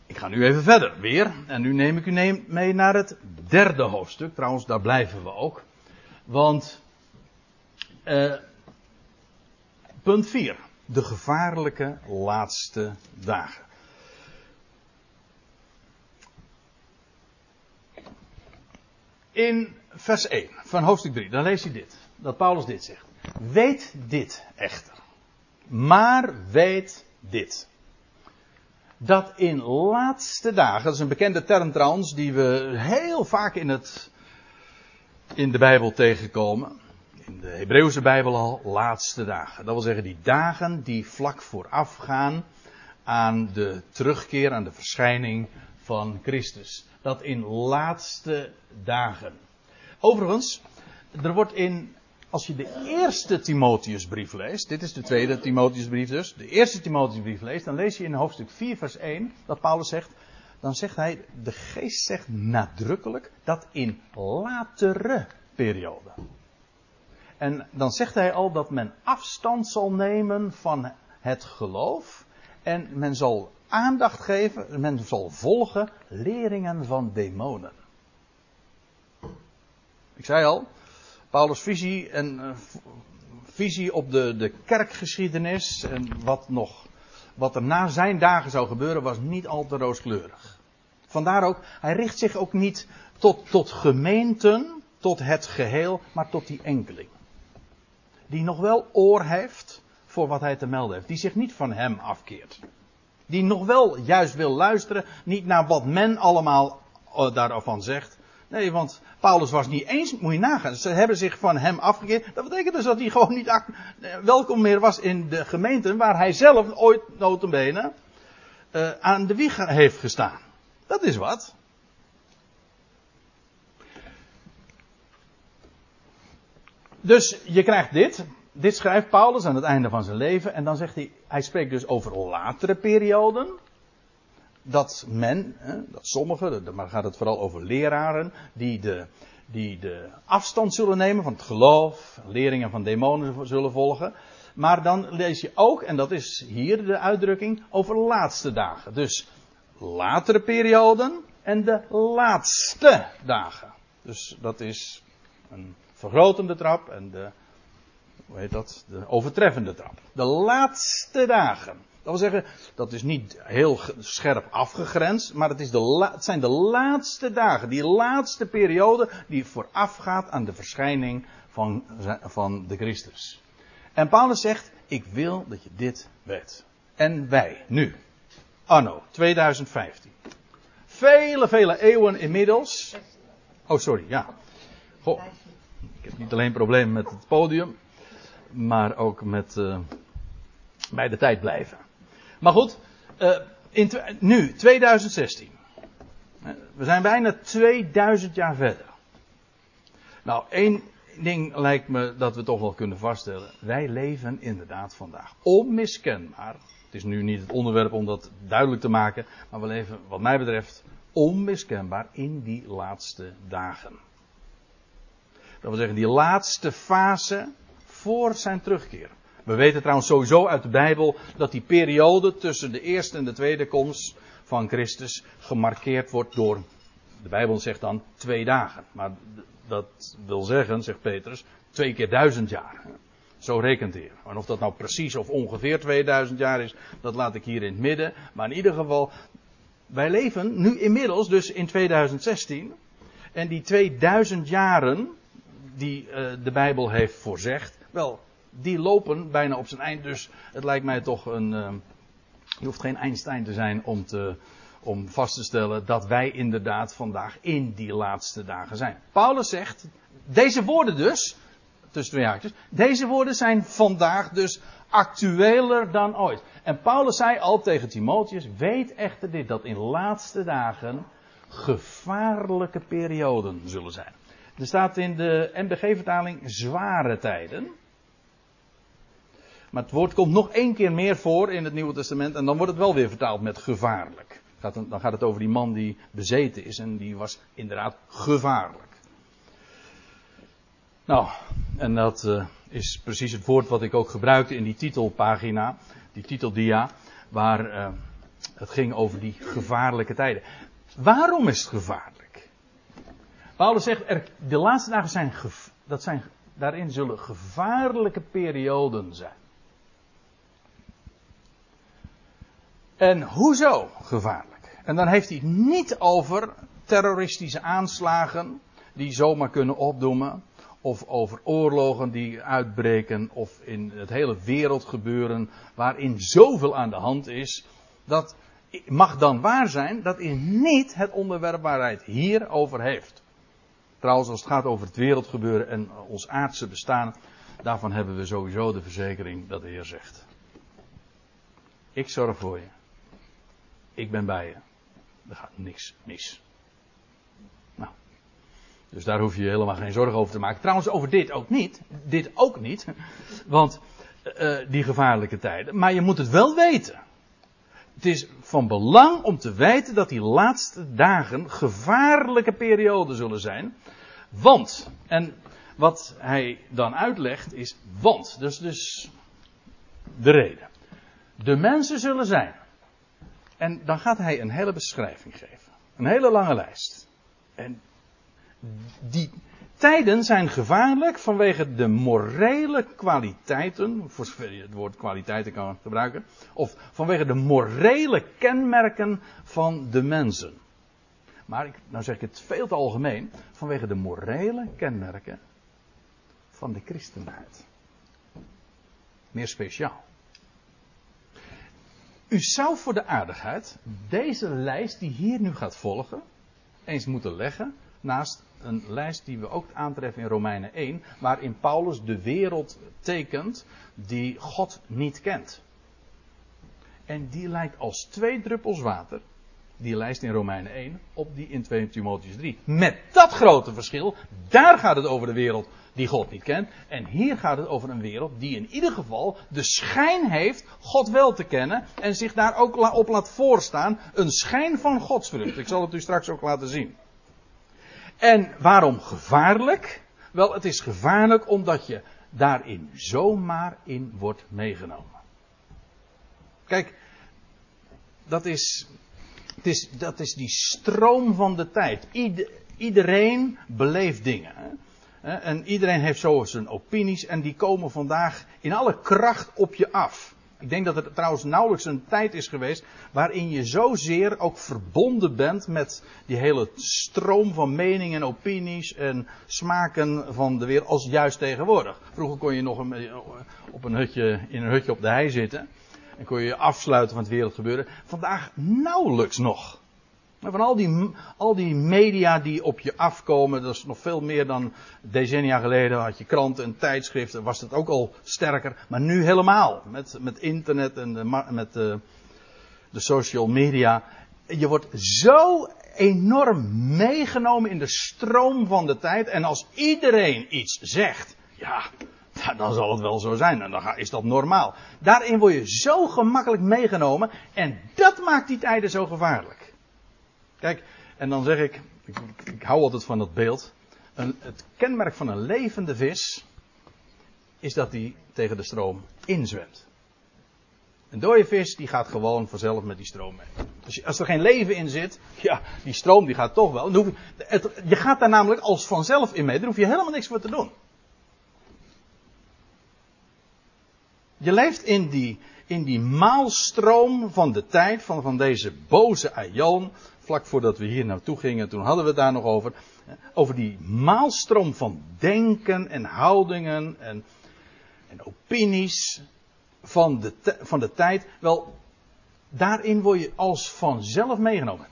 Ik ga nu even verder weer. En nu neem ik u mee naar het derde hoofdstuk. Trouwens, daar blijven we ook. Want uh, Punt 4. De gevaarlijke laatste dagen. In vers 1 van hoofdstuk 3, dan lees je dit. Dat Paulus dit zegt. Weet dit echter. Maar weet dit. Dat in laatste dagen, dat is een bekende term trouwens, die we heel vaak in, het, in de Bijbel tegenkomen in de Hebreeuwse Bijbel al laatste dagen. Dat wil zeggen die dagen die vlak voorafgaan aan de terugkeer, aan de verschijning van Christus. Dat in laatste dagen. Overigens, er wordt in, als je de eerste Timotheusbrief leest, dit is de tweede Timotheusbrief dus, de eerste Timotheusbrief leest, dan lees je in hoofdstuk 4 vers 1 dat Paulus zegt, dan zegt hij, de geest zegt nadrukkelijk dat in latere perioden. En dan zegt hij al dat men afstand zal nemen van het geloof. En men zal aandacht geven, men zal volgen leringen van demonen. Ik zei al, Paulus' visie en uh, visie op de, de kerkgeschiedenis en wat nog, wat er na zijn dagen zou gebeuren, was niet al te rooskleurig. Vandaar ook, hij richt zich ook niet tot, tot gemeenten, tot het geheel, maar tot die enkeling. Die nog wel oor heeft voor wat hij te melden heeft. Die zich niet van hem afkeert. Die nog wel juist wil luisteren, niet naar wat men allemaal uh, daarvan zegt. Nee, want Paulus was niet eens, moet je nagaan, ze hebben zich van hem afgekeerd. Dat betekent dus dat hij gewoon niet eh, welkom meer was in de gemeenten waar hij zelf ooit notenbenen uh, aan de wieg heeft gestaan. Dat is wat. Dus je krijgt dit. Dit schrijft Paulus aan het einde van zijn leven. En dan zegt hij, hij spreekt dus over latere perioden. Dat men, dat sommigen, maar gaat het vooral over leraren, die de, die de afstand zullen nemen van het geloof, leringen van demonen zullen volgen. Maar dan lees je ook, en dat is hier de uitdrukking, over laatste dagen. Dus latere perioden en de laatste dagen. Dus dat is een vergrotende trap en de, hoe heet dat, de overtreffende trap. De laatste dagen. Dat wil zeggen, dat is niet heel scherp afgegrensd, maar het, is de zijn de laatste dagen, die laatste periode die voorafgaat aan de verschijning van, van de Christus. En Paulus zegt, ik wil dat je dit weet. En wij, nu, anno 2015. Vele, vele eeuwen inmiddels. Oh, sorry, ja. Goh, ik heb niet alleen problemen met het podium, maar ook met uh, bij de tijd blijven. Maar goed, uh, in nu, 2016. We zijn bijna 2000 jaar verder. Nou, één ding lijkt me dat we toch wel kunnen vaststellen. Wij leven inderdaad vandaag onmiskenbaar. Het is nu niet het onderwerp om dat duidelijk te maken. Maar we leven, wat mij betreft, onmiskenbaar in die laatste dagen. Dat wil zeggen, die laatste fase voor zijn terugkeer. We weten trouwens sowieso uit de Bijbel dat die periode tussen de eerste en de tweede komst van Christus gemarkeerd wordt door, de Bijbel zegt dan, twee dagen. Maar dat wil zeggen, zegt Petrus, twee keer duizend jaar. Zo rekent hij. En of dat nou precies of ongeveer 2000 jaar is, dat laat ik hier in het midden. Maar in ieder geval, wij leven nu inmiddels dus in 2016. En die 2000 jaren die uh, de Bijbel heeft voorzegd, wel, die lopen bijna op zijn eind. Dus het lijkt mij toch een. Uh, je hoeft geen Einstein te zijn om, te, om vast te stellen dat wij inderdaad vandaag in die laatste dagen zijn. Paulus zegt, deze woorden dus, tussen twee haakjes, deze woorden zijn vandaag dus actueler dan ooit. En Paulus zei al tegen Timotheus, weet echter dit, dat in laatste dagen gevaarlijke perioden zullen zijn. Er staat in de NBG-vertaling zware tijden. Maar het woord komt nog één keer meer voor in het Nieuwe Testament en dan wordt het wel weer vertaald met gevaarlijk. Dan gaat het over die man die bezeten is en die was inderdaad gevaarlijk. Nou, en dat uh, is precies het woord wat ik ook gebruikte in die titelpagina, die titeldia, waar uh, het ging over die gevaarlijke tijden. Waarom is het gevaarlijk? Paulus zegt, er, de laatste dagen zijn, dat zijn, daarin zullen gevaarlijke perioden zijn. En hoezo gevaarlijk? En dan heeft hij het niet over terroristische aanslagen die zomaar kunnen opdoemen. Of over oorlogen die uitbreken. Of in het hele wereld gebeuren waarin zoveel aan de hand is. Dat mag dan waar zijn. Dat is niet het onderwerp waar hij het hier over heeft. Trouwens, als het gaat over het wereldgebeuren en ons aardse bestaan. Daarvan hebben we sowieso de verzekering dat de Heer zegt. Ik zorg voor je. Ik ben bij je. Er gaat niks mis. Nou. Dus daar hoef je helemaal geen zorgen over te maken. Trouwens, over dit ook niet. Dit ook niet. Want uh, die gevaarlijke tijden. Maar je moet het wel weten. het is van belang om te weten dat die laatste dagen gevaarlijke perioden zullen zijn. Want, en wat hij dan uitlegt is want. Dus, dus de reden. De mensen zullen zijn. En dan gaat hij een hele beschrijving geven. Een hele lange lijst. En die tijden zijn gevaarlijk vanwege de morele kwaliteiten, voor zover je het woord kwaliteiten kan gebruiken, of vanwege de morele kenmerken van de mensen. Maar ik, nou zeg ik het veel te algemeen, vanwege de morele kenmerken van de christenheid. Meer speciaal. U zou voor de aardigheid deze lijst die hier nu gaat volgen, eens moeten leggen naast een lijst die we ook aantreffen in Romeinen 1, waarin Paulus de wereld tekent die God niet kent. En die lijkt als twee druppels water, die lijst in Romeinen 1, op die in 2 Timotheus 3. Met dat grote verschil, daar gaat het over de wereld die God niet kent. En hier gaat het over een wereld die in ieder geval de schijn heeft God wel te kennen en zich daar ook op laat voorstaan. Een schijn van godsvrucht. Ik zal het u straks ook laten zien. En waarom gevaarlijk? Wel, het is gevaarlijk omdat je daarin zomaar in wordt meegenomen. Kijk, dat is, het is, dat is die stroom van de tijd. iedereen beleeft dingen. Hè? En iedereen heeft zo zijn opinies en die komen vandaag in alle kracht op je af. Ik denk dat er trouwens nauwelijks een tijd is geweest waarin je zozeer ook verbonden bent met die hele stroom van meningen en opinies en smaken van de wereld als juist tegenwoordig. Vroeger kon je nog een, op een hutje, in een hutje op de hei zitten en kon je je afsluiten van het wereldgebeuren. Vandaag nauwelijks nog. Van al die, al die media die op je afkomen, dat is nog veel meer dan decennia geleden. Had je kranten en tijdschriften, was dat ook al sterker. Maar nu helemaal. Met, met internet en de, met de, de social media. Je wordt zo enorm meegenomen in de stroom van de tijd. En als iedereen iets zegt, ja, dan zal het wel zo zijn. En dan is dat normaal. Daarin word je zo gemakkelijk meegenomen. En dat maakt die tijden zo gevaarlijk. Kijk, en dan zeg ik, ik, hou altijd van dat beeld. Een, het kenmerk van een levende vis is dat die tegen de stroom inzwemt. Een dode vis die gaat gewoon vanzelf met die stroom mee. Als, als er geen leven in zit, ja, die stroom die gaat toch wel. Je gaat daar namelijk als vanzelf in mee. Daar hoef je helemaal niks voor te doen. Je leeft in die, in die maalstroom van de tijd, van, van deze boze aion, vlak voordat we hier naartoe gingen, toen hadden we het daar nog over. Over die maalstroom van denken en houdingen en, en opinies van de, van de tijd. Wel, daarin word je als vanzelf meegenomen.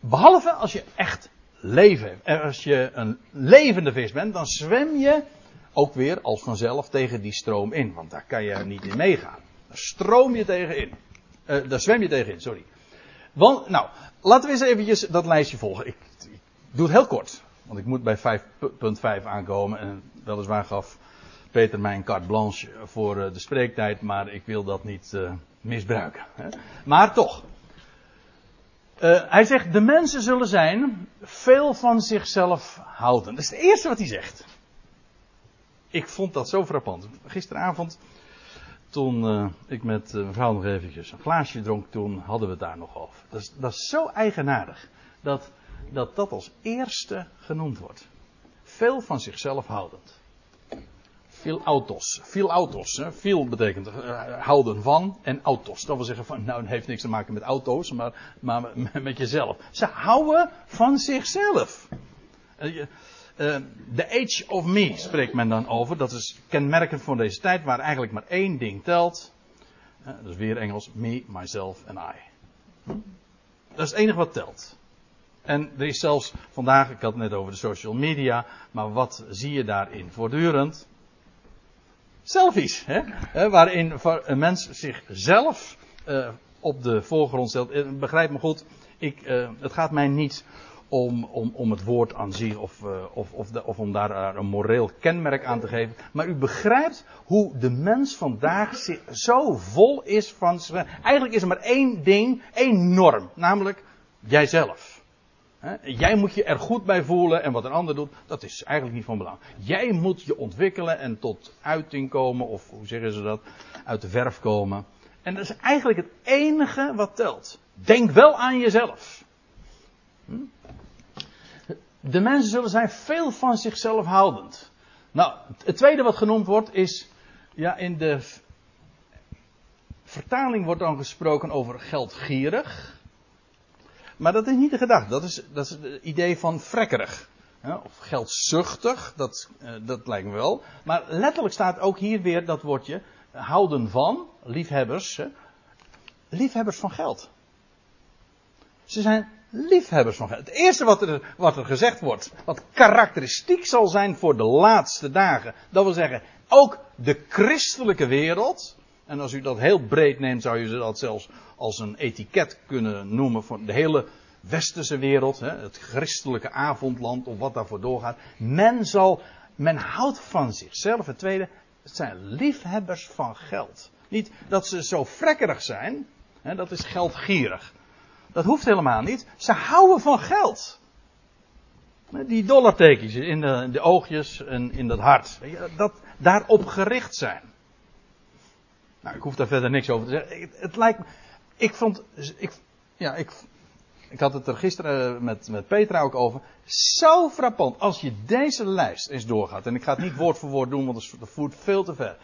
Behalve als je echt leven hebt. Als je een levende vis bent, dan zwem je ook weer als vanzelf tegen die stroom in. Want daar kan je niet in meegaan. Daar stroom je tegen in. Uh, daar zwem je tegen in, sorry. Want, nou, laten we eens eventjes dat lijstje volgen. Ik, doe het heel kort. Want ik moet bij 5.5 aankomen. En weliswaar gaf Peter mij een carte blanche voor eh, de spreektijd. Maar ik wil dat niet uh, misbruiken. Hè. Maar toch. Hij zegt, de mensen zullen zijn veel van zichzelf houden. Dat is het eerste wat hij zegt. Ik vond dat zo frappant. Gisteravond toen uh, ik met uh, mevrouw nog eventjes een glaasje dronk, toen hadden we het daar nog over. Dat is, dat is zo eigenaardig dat, dat dat als eerste genoemd wordt. Veel van zichzelf houdend. Veel autos. Veel autos. Hè. Veel betekent uh, houden van en autos. Dat wil zeggen van, nou, het heeft niks te maken met auto's, maar, maar met jezelf. Ze houden van zichzelf. Uh, the age of me spreekt men dan over. Dat is kenmerkend voor deze tijd waar eigenlijk maar één ding telt. Uh, dat is weer Engels. Me, myself en I. Dat is het enige wat telt. En er is zelfs vandaag, ik had het net over de social media, maar wat zie je daarin voortdurend? Selfies, hè? Uh, waarin een mens zichzelf op de voorgrond stelt. Begrijp me goed, ik, het gaat mij niet om, om, om het woord aan zich of, uh, of, of, de, of om daar een moreel kenmerk aan te geven. Maar u begrijpt hoe de mens vandaag zo vol is van. Eigenlijk is er maar één ding, één norm, namelijk jijzelf. Jij moet je er goed bij voelen en wat een ander doet, dat is eigenlijk niet van belang. Jij moet je ontwikkelen en tot uiting komen, of hoe zeggen ze dat, uit de verf komen. En dat is eigenlijk het enige wat telt. Denk wel aan jezelf. De mensen zullen zijn veel van zichzelf houdend. Nou, het tweede wat genoemd wordt is, ja, in de vertaling wordt dan gesproken over geldgierig. Maar dat is niet de gedachte. Dat is, dat is het idee van frekkerig. Of geldzuchtig, dat, uh, dat lijkt me wel. Maar letterlijk staat ook hier weer dat woordje houden van, liefhebbers. Hè, liefhebbers van geld. Ze zijn liefhebbers van. Het eerste wat er, wat er gezegd wordt, wat karakteristiek zal zijn voor de laatste dagen, dat wil zeggen, ook de christelijke wereld, en als u dat heel breed neemt, zou je dat zelfs als een etiket kunnen noemen voor de hele westerse wereld, hè, het christelijke avondland of wat daarvoor doorgaat. Men zal, men houdt van zichzelf. Het tweede, het zijn liefhebbers van geld. Niet dat ze zo frekkerig zijn, hè, dat is geldgierig. Dat hoeft helemaal niet. Ze houden van geld. Die dollartekens in de, de oogjes en in dat hart. Dat daarop gericht zijn. Nou, ik hoef daar verder niks over te zeggen. Het, het lijkt me. Ik vond. Ik, ja, ik, ik had het er gisteren met, met Petra ook over. Zo frappant. Als je deze lijst eens doorgaat. En ik ga het niet woord voor woord doen, want dat voert veel te ver.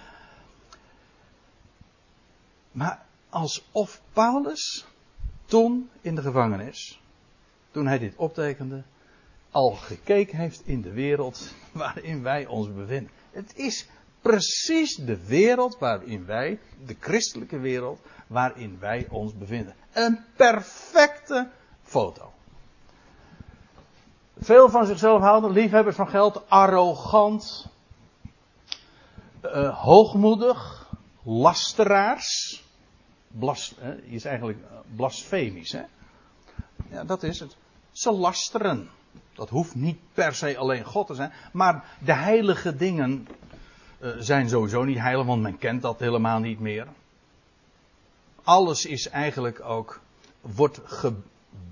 Maar alsof Paulus toen in de gevangenis, toen hij dit optekende, al gekeken heeft in de wereld waarin wij ons bevinden. Het is precies de wereld waarin wij, de christelijke wereld, waarin wij ons bevinden. Een perfecte foto. Veel van zichzelf houden, liefhebbers van geld, arrogant, uh, hoogmoedig, lasteraars. Blas, is eigenlijk eh, blasfemisch. Hè? Ja, dat is het. Ze lasteren. Dat hoeft niet per se alleen God te zijn. Maar de heilige dingen uh, zijn sowieso niet heilig, want men kent dat helemaal niet meer. Alles is eigenlijk ook, wordt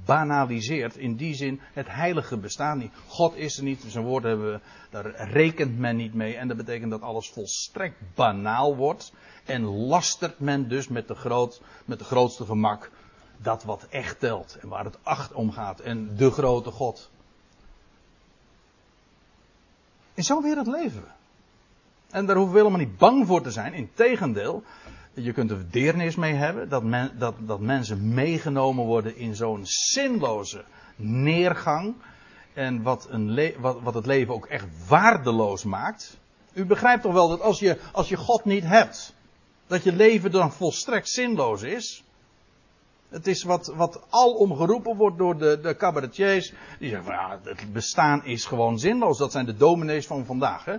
gebanaliseerd. In die zin, het heilige bestaat niet. God is er niet, zijn woorden hebben, daar rekent men niet mee. En dat betekent dat alles volstrekt banaal wordt. En lastert men dus met de, groot, met de grootste gemak dat wat echt telt. En waar het acht om gaat. En de grote God. In zo'n wereld leven we. En daar hoeven we helemaal niet bang voor te zijn. Integendeel, je kunt er deernis mee hebben dat, dat, dat mensen meegenomen worden in zo'n zinloze neergang. En wat, een wat, wat het leven ook echt waardeloos maakt. U begrijpt toch wel dat als je, als je God niet hebt, dat je leven dan volstrekt zinloos is. Het is wat, wat alom geroepen wordt door de, de cabaretiers. Die zeggen van ja, het bestaan is gewoon zinloos. Dat zijn de dominees van vandaag. Hè?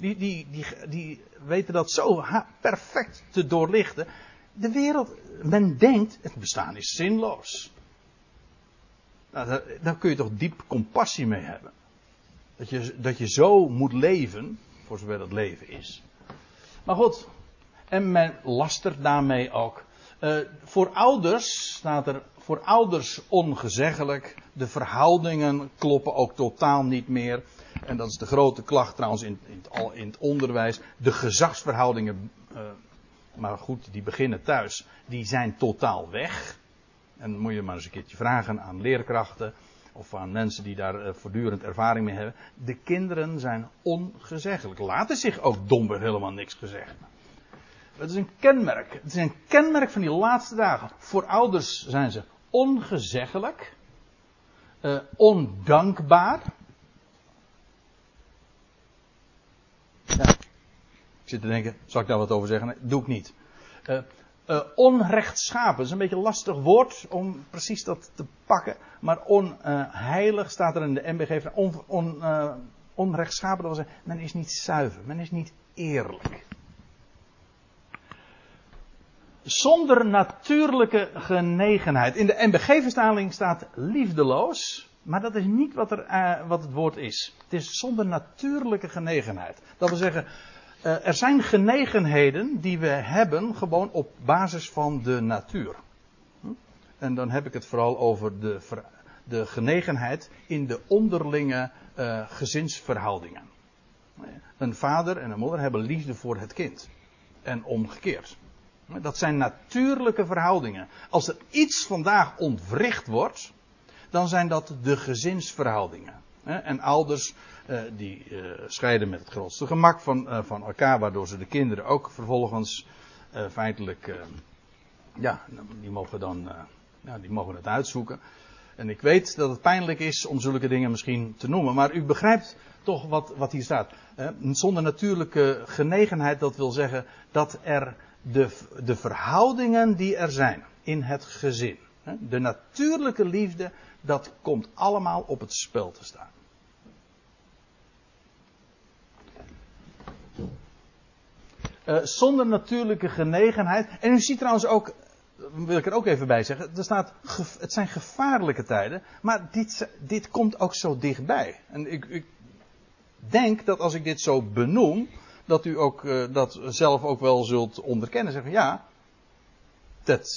Die, die, die, die weten dat zo perfect te doorlichten. De wereld, men denkt, het bestaan is zinloos. Nou, daar, kun je toch diep compassie mee hebben. Dat je, dat je zo moet leven, voor zover dat leven is. Maar goed, en men lastert daarmee ook. Uh, voor ouders staat er, voor ouders ongezeggelijk. De verhoudingen kloppen ook totaal niet meer. En dat is de grote klacht trouwens in, in, het, in het, onderwijs. De gezagsverhoudingen, uh, maar goed, die beginnen thuis. Die zijn totaal weg. En dan moet je maar eens een keertje vragen aan leerkrachten. Of aan mensen die daar uh, voortdurend ervaring mee hebben. De kinderen zijn ongezeggelijk. Laten zich ook domweg helemaal niks gezegd. Het is een kenmerk. Het is een kenmerk van die laatste dagen. Voor ouders zijn ze ongezeggelijk. Uh, ondankbaar. Ja. Ik zit te denken, zal ik daar wat over zeggen? Nee, doe ik niet. Uh, onrechtschapen, dat is een beetje een lastig woord om precies dat te pakken. Maar onheilig staat er in de MBG. On, on, uh, onrechtschapen, dat wil zeggen, men is niet zuiver, men is niet eerlijk. zonder natuurlijke genegenheid. In de NBG-vertaling staat liefdeloos. Maar dat is niet wat, er, wat het woord is. Het is zonder natuurlijke genegenheid. Dat wil zeggen, er zijn genegenheden die we hebben gewoon op basis van de natuur. Hm? En dan heb ik het vooral over de, de genegenheid in de onderlinge uh, gezinsverhoudingen. Een vader en een moeder hebben liefde voor het kind. En omgekeerd. Dat zijn natuurlijke verhoudingen. Als er iets vandaag ontwricht wordt, dan zijn dat de gezinsverhoudingen. En ouders eh, die eh, scheiden met het grootste gemak van, eh, van elkaar, waardoor ze de kinderen ook vervolgens feitelijk, ja, die mogen dan, ja, die mogen het uitzoeken. En ik weet dat het pijnlijk is om zulke dingen misschien te noemen, maar u begrijpt toch wat, wat hier staat. Zonder natuurlijke genegenheid, dat wil zeggen dat er de, de verhoudingen die er zijn in het gezin, de natuurlijke liefde, dat komt allemaal op het spel te staan. Uh, zonder natuurlijke genegenheid. En u ziet trouwens ook, wil ik er ook even bij zeggen, er staat, het zijn gevaarlijke tijden, maar dit, dit komt ook zo dichtbij. En ik, ik denk dat als ik dit zo benoem, dat u ook uh, dat zelf ook wel zult onderkennen. Zeggen, ja, dat,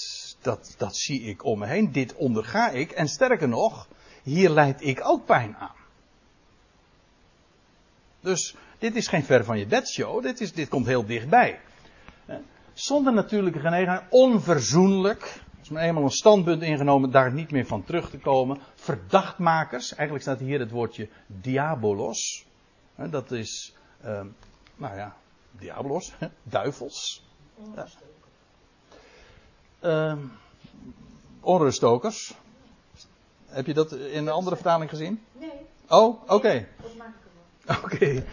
dat, dat zie ik om me heen. Dit onderga ik. En sterker nog, hier leid ik ook pijn aan. Dus dit is geen ver van je bedshow. Dit, is, dit komt heel dichtbij. Zonder natuurlijke genegenheid, onverzoenlijk. Als men eenmaal een standpunt ingenomen, daar niet meer van terug te komen. Verdachtmakers, eigenlijk staat hier het woordje diabolos. Dat is, uh, nou ja, diabolos, duivels. Ja. Uh, onruststokers. Heb je dat in een andere vertaling gezien? Nee. Oh, oké. Okay. Oké. Okay.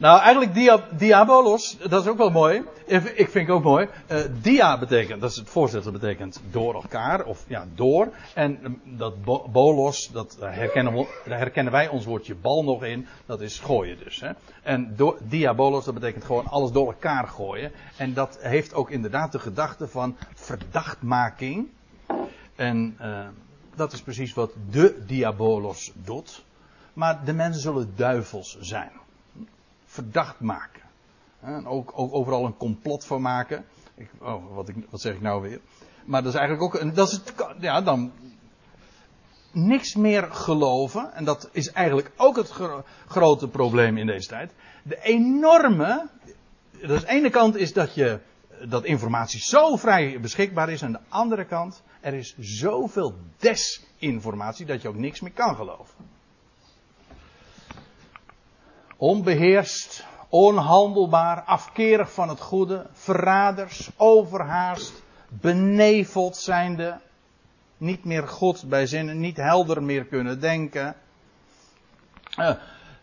Nou, eigenlijk dia, diabolos, dat is ook wel mooi. Ik vind het ook mooi. Uh, dia betekent, dat is het voorzetsel betekent door elkaar, of ja, door. En um, dat bo, bolos, dat herkennen, we, daar herkennen wij ons woordje bal nog in. Dat is gooien dus. Hè. En diabolos, dat betekent gewoon alles door elkaar gooien. En dat heeft ook inderdaad de gedachte van verdachtmaking. En uh, dat is precies wat de diabolos doet. Maar de mensen zullen duivels zijn verdacht maken. En ook, ook, overal een complot van maken. Ik, oh, wat, ik, wat zeg ik nou weer? Maar dat is eigenlijk ook. Dat is het, ja, dan. Niks meer geloven. En dat is eigenlijk ook het grote probleem in deze tijd. De enorme. Dus de ene kant is dat je. Dat informatie zo vrij beschikbaar is. En de andere kant. Er is zoveel desinformatie dat je ook niks meer kan geloven onbeheerst, onhandelbaar, afkerig van het goede, verraders, overhaast, beneveld zijnde, niet meer God bij zinnen, niet helder meer kunnen denken, uh,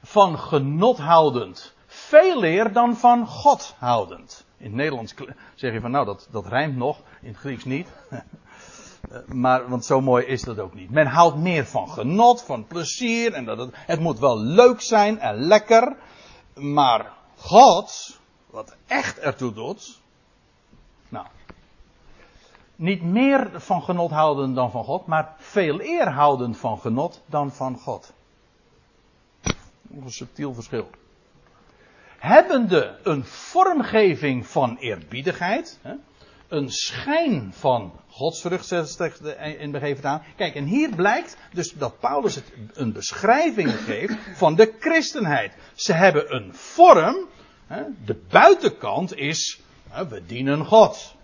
van genot houdend, veel eer dan van God houdend. In het Nederlands zeg je van nou dat, dat rijmt nog, in het Grieks niet. Eh, maar, want zo mooi is dat ook niet. Men houdt meer van genot, van plezier. En dat het, moet wel leuk zijn en lekker. Maar God, wat echt ertoe doet. Nou. Niet meer van genot houden dan van God, maar veel eer houden van genot dan van God. Een subtiel verschil. Hebbende een vormgeving van eerbiedigheid. Hè, een schijn van godsvrucht, zegt in begeven aan. Kijk, en hier blijkt dus dat Paulus het een beschrijving geeft van de christenheid. Ze hebben een vorm, de buitenkant is, we dienen God.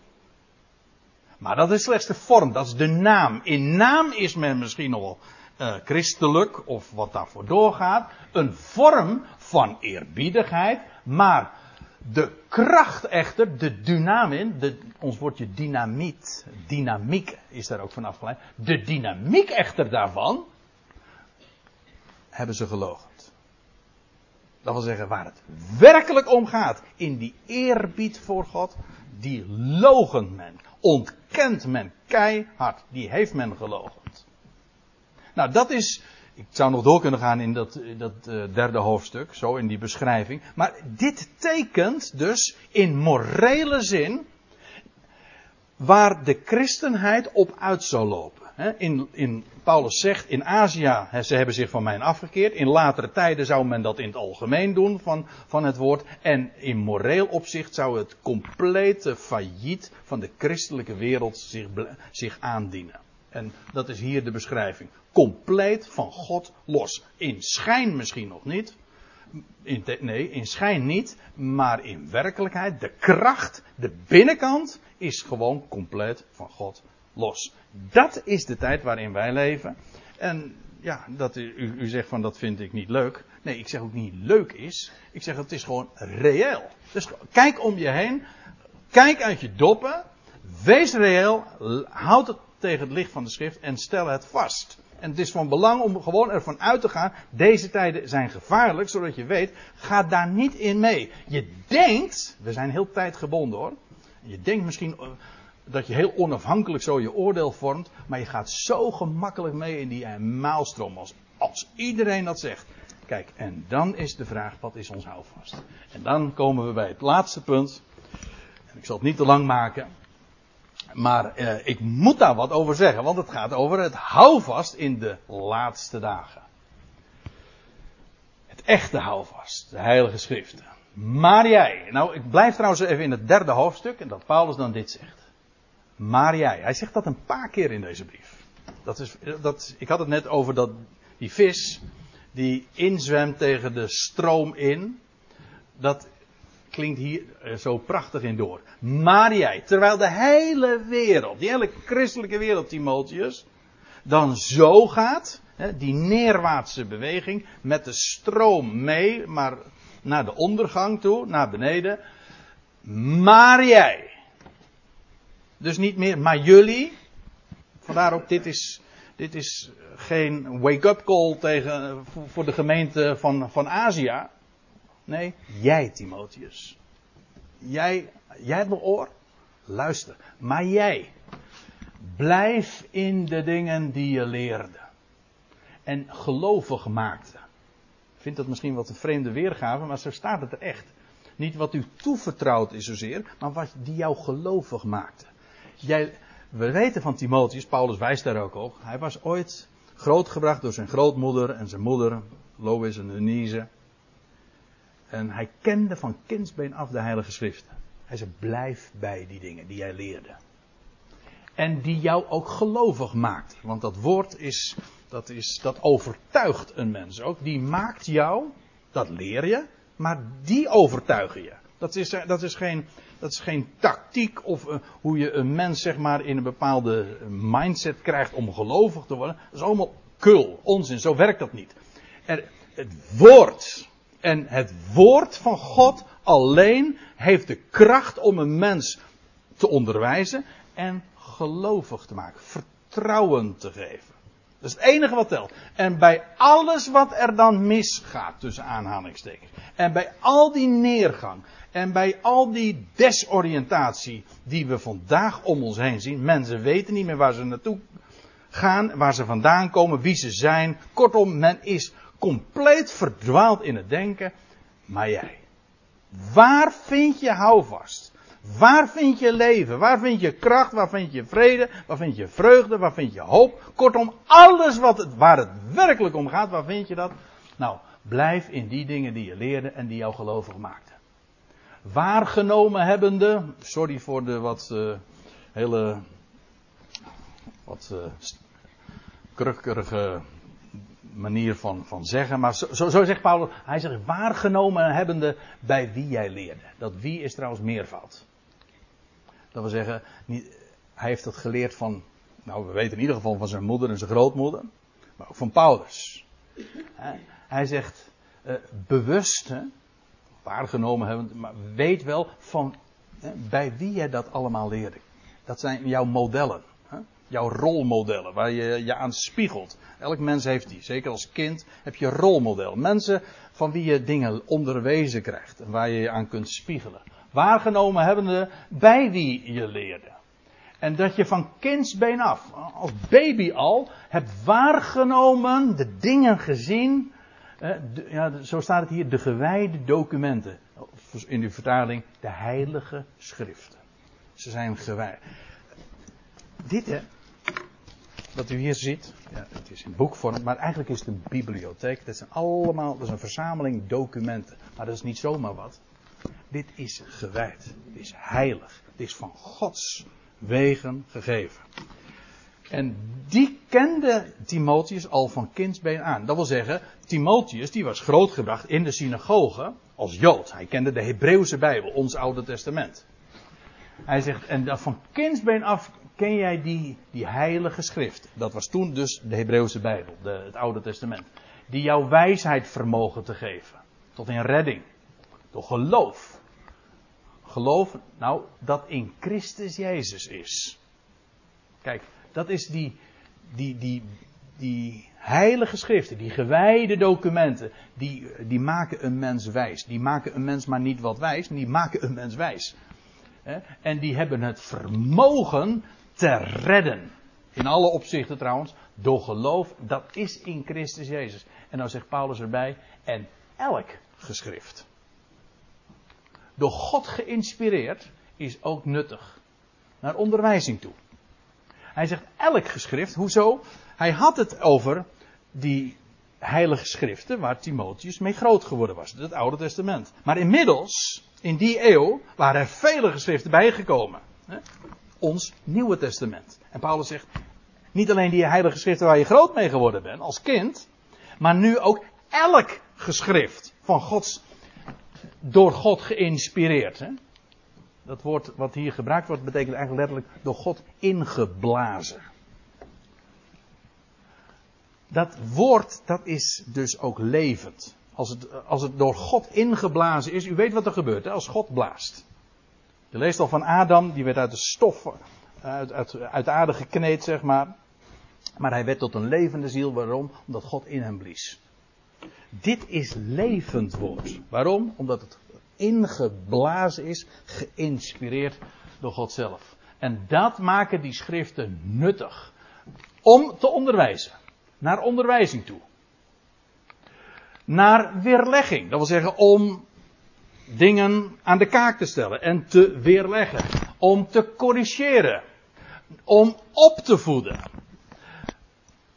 Maar dat is slechts de vorm, dat is de naam. In naam is men misschien nog uh, christelijk, of wat daarvoor doorgaat. Een vorm van eerbiedigheid, maar de kracht echter, de dynamin, de, ons woordje dynamiet, dynamiek is daar ook van afgeleid. De dynamiek echter daarvan, hebben ze gelogend. Dat wil zeggen, waar het werkelijk om gaat, in die eerbied voor God, die logent men, ontkent men keihard, die heeft men gelogend. Nou, dat is ik zou nog door kunnen gaan in dat, dat uh, derde hoofdstuk, zo in die beschrijving. Maar dit tekent dus in morele zin waar de christenheid op uit zou lopen. In, in, Paulus zegt in Azië, ze hebben zich van mij afgekeerd. In latere tijden zou men dat in het algemeen doen van, van het woord. En in moreel opzicht zou het complete failliet van de christelijke wereld zich, zich aandienen. En dat is hier de beschrijving. Compleet van God los. In schijn misschien nog niet. In nee, in schijn niet. Maar in werkelijkheid, de kracht, de binnenkant, is gewoon compleet van God los. Dat is de tijd waarin wij leven. En ja, dat u, u zegt van dat vind ik niet leuk. Nee, ik zeg ook niet leuk is. Ik zeg het is gewoon reëel. Dus kijk om je heen. Kijk uit je doppen. Wees reëel. Houd het tegen het licht van de schrift en stel het vast. En het is van belang om gewoon ervan uit te gaan. Deze tijden zijn gevaarlijk, zodat je weet, ga daar niet in mee. Je denkt, we zijn heel tijdgebonden hoor. Je denkt misschien eh, dat je heel onafhankelijk zo je oordeel vormt. Maar je gaat zo gemakkelijk mee in die maalstroom als, als iedereen dat zegt. Kijk, en dan is de vraag, wat is ons houvast? En dan komen we bij het laatste punt. En ik zal het niet te lang maken. Maar eh, ik moet daar wat over zeggen, want het gaat over het houvast in de laatste dagen. Het echte houvast, de Heilige Schriften. Maar jij, nou ik blijf trouwens even in het derde hoofdstuk en dat Paulus dan dit zegt. Maar jij, hij zegt dat een paar keer in deze brief. Dat is, dat, ik had het net over dat, die vis die inzwemt tegen de stroom in. Dat klinkt hier eh, zo prachtig in door. Maar jij, terwijl de hele wereld, die hele christelijke wereld, Timotheus, dan zo gaat, die neerwaartse beweging, met de stroom mee, maar naar de ondergang toe, naar beneden. Maar jij. Dus niet meer, maar jullie. Vandaar ook, dit is, dit is geen wake-up call tegen, voor de gemeente van, van Azië. Nee, jij Timotheus. Jij, jij hebt nog oor? Luister. Maar jij, blijf in de dingen die je leerde. En gelovig maakte. Ik vind dat misschien wat een vreemde weergave, maar zo staat het er echt. Niet wat u toevertrouwd is zozeer, maar wat die jou gelovig maakte. Jij, we weten van Timotheus, Paulus wijst daar ook op. Hij was ooit grootgebracht door zijn grootmoeder en zijn moeder, Lois en Eunice. En hij kende van kindsbeen af de Heilige Schriften. Hij zei: blijf bij die dingen die jij leerde. En die jou ook gelovig maakt. Want dat woord is, dat is, dat overtuigt een mens ook. Die maakt jou, dat leer je, maar die overtuigen je. Dat is, dat is, geen, dat is geen tactiek of uh, hoe je een mens zeg maar in een bepaalde mindset krijgt om gelovig te worden. Dat is allemaal kul, onzin, zo werkt dat niet. Er, het woord en het woord van God alleen heeft de kracht om een mens te onderwijzen en gelovig te maken, vertrouwen te geven. Dat is het enige wat telt. En bij alles wat er dan misgaat, tussen aanhalingstekens, en bij al die neergang, en bij al die desoriëntatie die we vandaag om ons heen zien, mensen weten niet meer waar ze naartoe gaan, waar ze vandaan komen, wie ze zijn. Kortom, men is compleet verdwaald in het denken. Maar jij, waar vind je houvast? Waar vind je leven? Waar vind je kracht? Waar vind je vrede? Waar vind je vreugde? Waar vind je hoop? Kortom, alles wat het, waar het werkelijk om gaat, waar vind je dat? Nou, blijf in die dingen die je leerde en die jou gelovig maakten. Waargenomen hebbende, sorry voor de wat uh, hele wat uh, krukkerige manier van, van zeggen. Maar zo, zo, zegt Paulus, hij zegt waargenomen hebbende bij wie jij leerde. Dat wie is trouwens meervoud. Dat wil zeggen, niet, hij heeft dat geleerd van, nou we weten in ieder geval van zijn moeder en zijn grootmoeder. Maar ook van Paulus. Hij zegt, uh, bewust, hè, waargenomen hebben, maar weet wel van bij wie jij dat allemaal leerde. Dat zijn jouw modellen jouw rolmodellen, waar je je aan spiegelt. Elk mens heeft die. Zeker als kind heb je rolmodel. Mensen van wie je dingen onderwezen krijgt en waar je je aan kunt spiegelen. Waargenomen hebbende bij wie je leerde. En dat je van kindsbeen af, als baby al, hebt waargenomen, de dingen gezien. ja, zo staat het hier, de gewijde documenten. In de vertaling, de heilige schriften. Ze zijn gewijd. Dit, hè, wat u hier ziet, ja, het is in boekvorm, maar eigenlijk is het een bibliotheek. Dat zijn allemaal, dat is een verzameling documenten. Maar dat is niet zomaar wat. Dit is gewijd. Dit is heilig. Dit is van Gods wegen gegeven. En die kende Timotheus al van kindsbeen aan. Dat wil zeggen, Timotheus die was grootgebracht in de synagoge als Jood. Hij kende de Hebreeuwse Bijbel, ons Oude Testament. Hij zegt, en van kindsbeen af ken jij die, die heilige schrift. Dat was toen dus de Hebreeuwse Bijbel, de, het Oude Testament. Die jouw wijsheid vermogen te geven. Tot in redding. Door geloof. Geloof, nou, dat in Christus Jezus is. Kijk, dat is die, die, die, die heilige schriften, die gewijde documenten, die, die maken een mens wijs. Die maken een mens maar niet wat wijs, die maken een mens wijs. En die hebben het vermogen te redden. In alle opzichten trouwens, door geloof, dat is in Christus Jezus. En dan zegt Paulus erbij, en elk geschrift. Door God geïnspireerd is ook nuttig. Naar onderwijzing toe. Hij zegt elk geschrift, hoezo? Hij had het over die heilige schriften waar Timotheus mee groot geworden was. Het Oude Testament. Maar inmiddels, in die eeuw, waren er vele geschriften bijgekomen. Ons Nieuwe Testament. En Paulus zegt, niet alleen die heilige schriften waar je groot mee geworden bent, als kind, maar nu ook elk geschrift van Gods, door God geïnspireerd. Hè? Dat woord wat hier gebruikt wordt, betekent eigenlijk letterlijk door God ingeblazen. Dat woord, dat is dus ook levend. Als het, als het door God ingeblazen is, u weet wat er gebeurt hè, als God blaast. Je leest al van Adam, die werd uit de stof, uit, uit, uit de aarde gekneed, zeg maar. Maar hij werd tot een levende ziel. Waarom? Omdat God in hem blies. Dit is levend woord. Waarom? Omdat het ingeblazen is, geïnspireerd door God zelf. En dat maken die schriften nuttig. Om te onderwijzen. Naar onderwijzing toe. Naar weerlegging. Dat wil zeggen om dingen aan de kaak te stellen en te weerleggen. Om te corrigeren. Om op te voeden.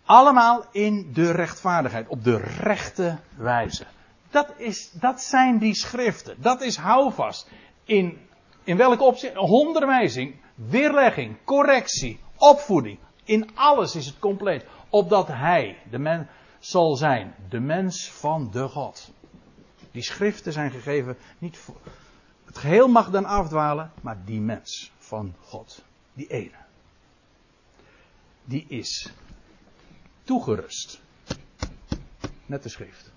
Allemaal in de rechtvaardigheid, op de rechte wijze. Dat, is, dat zijn die schriften. Dat is houvast. In, in welke opzicht? Onderwijzing, weerlegging, correctie, opvoeding. In alles is het compleet. Opdat hij, de mens, zal zijn. De mens van de God. Die schriften zijn gegeven niet voor. Het geheel mag dan afdwalen, maar die mens van God, die ene, die is toegerust. Met de schrift.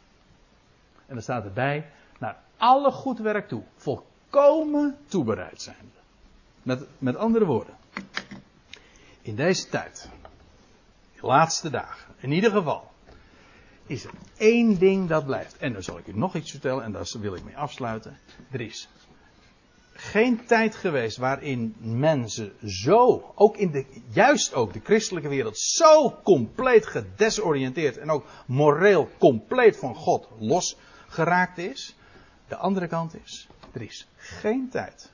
En er staat erbij, naar alle goed werk toe, volkomen toebereid zijn. Met, met andere woorden, in deze tijd, de laatste dagen, in ieder geval, is er één ding dat blijft. En dan zal ik u nog iets vertellen en daar wil ik mee afsluiten. Er is geen tijd geweest waarin mensen zo, ook in de, juist ook de christelijke wereld, zo compleet gedesoriënteerd en ook moreel compleet van God losgeraakt is. De andere kant is, er is geen tijd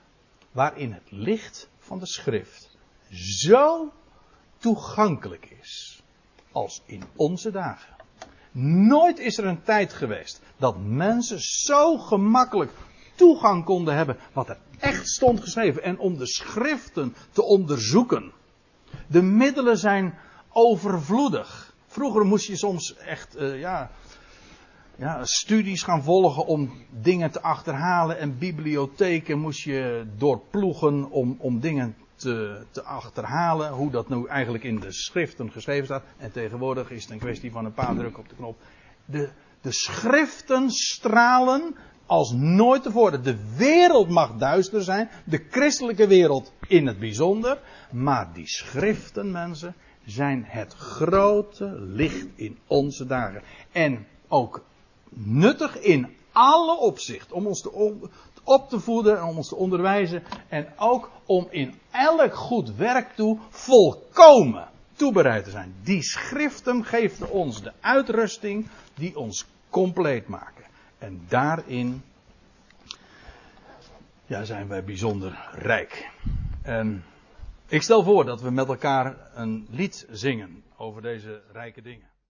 waarin het licht van de schrift zo toegankelijk is als in onze dagen. Nooit is er een tijd geweest dat mensen zo gemakkelijk toegang konden hebben wat er echt stond geschreven en om de schriften te onderzoeken. De middelen zijn overvloedig. Vroeger moest je soms echt uh, ja, ja, studies gaan volgen om dingen te achterhalen en bibliotheken moest je doorploegen om, om dingen te, te achterhalen. Hoe dat nu eigenlijk in de schriften geschreven staat. En tegenwoordig is het een kwestie van een paar drukken op de knop. De, de schriften stralen als nooit tevoren. De wereld mag duister zijn, de christelijke wereld in het bijzonder, maar die schriften, mensen, zijn het grote licht in onze dagen. En ook nuttig in alle opzichten om ons te op te voeden en om ons te onderwijzen. En ook om in elk goed werk toe volkomen toebereid te zijn. Die schriften geven ons de uitrusting die ons compleet maken. En daarin ja, zijn wij bijzonder rijk. En ik stel voor dat we met elkaar een lied zingen over deze rijke dingen.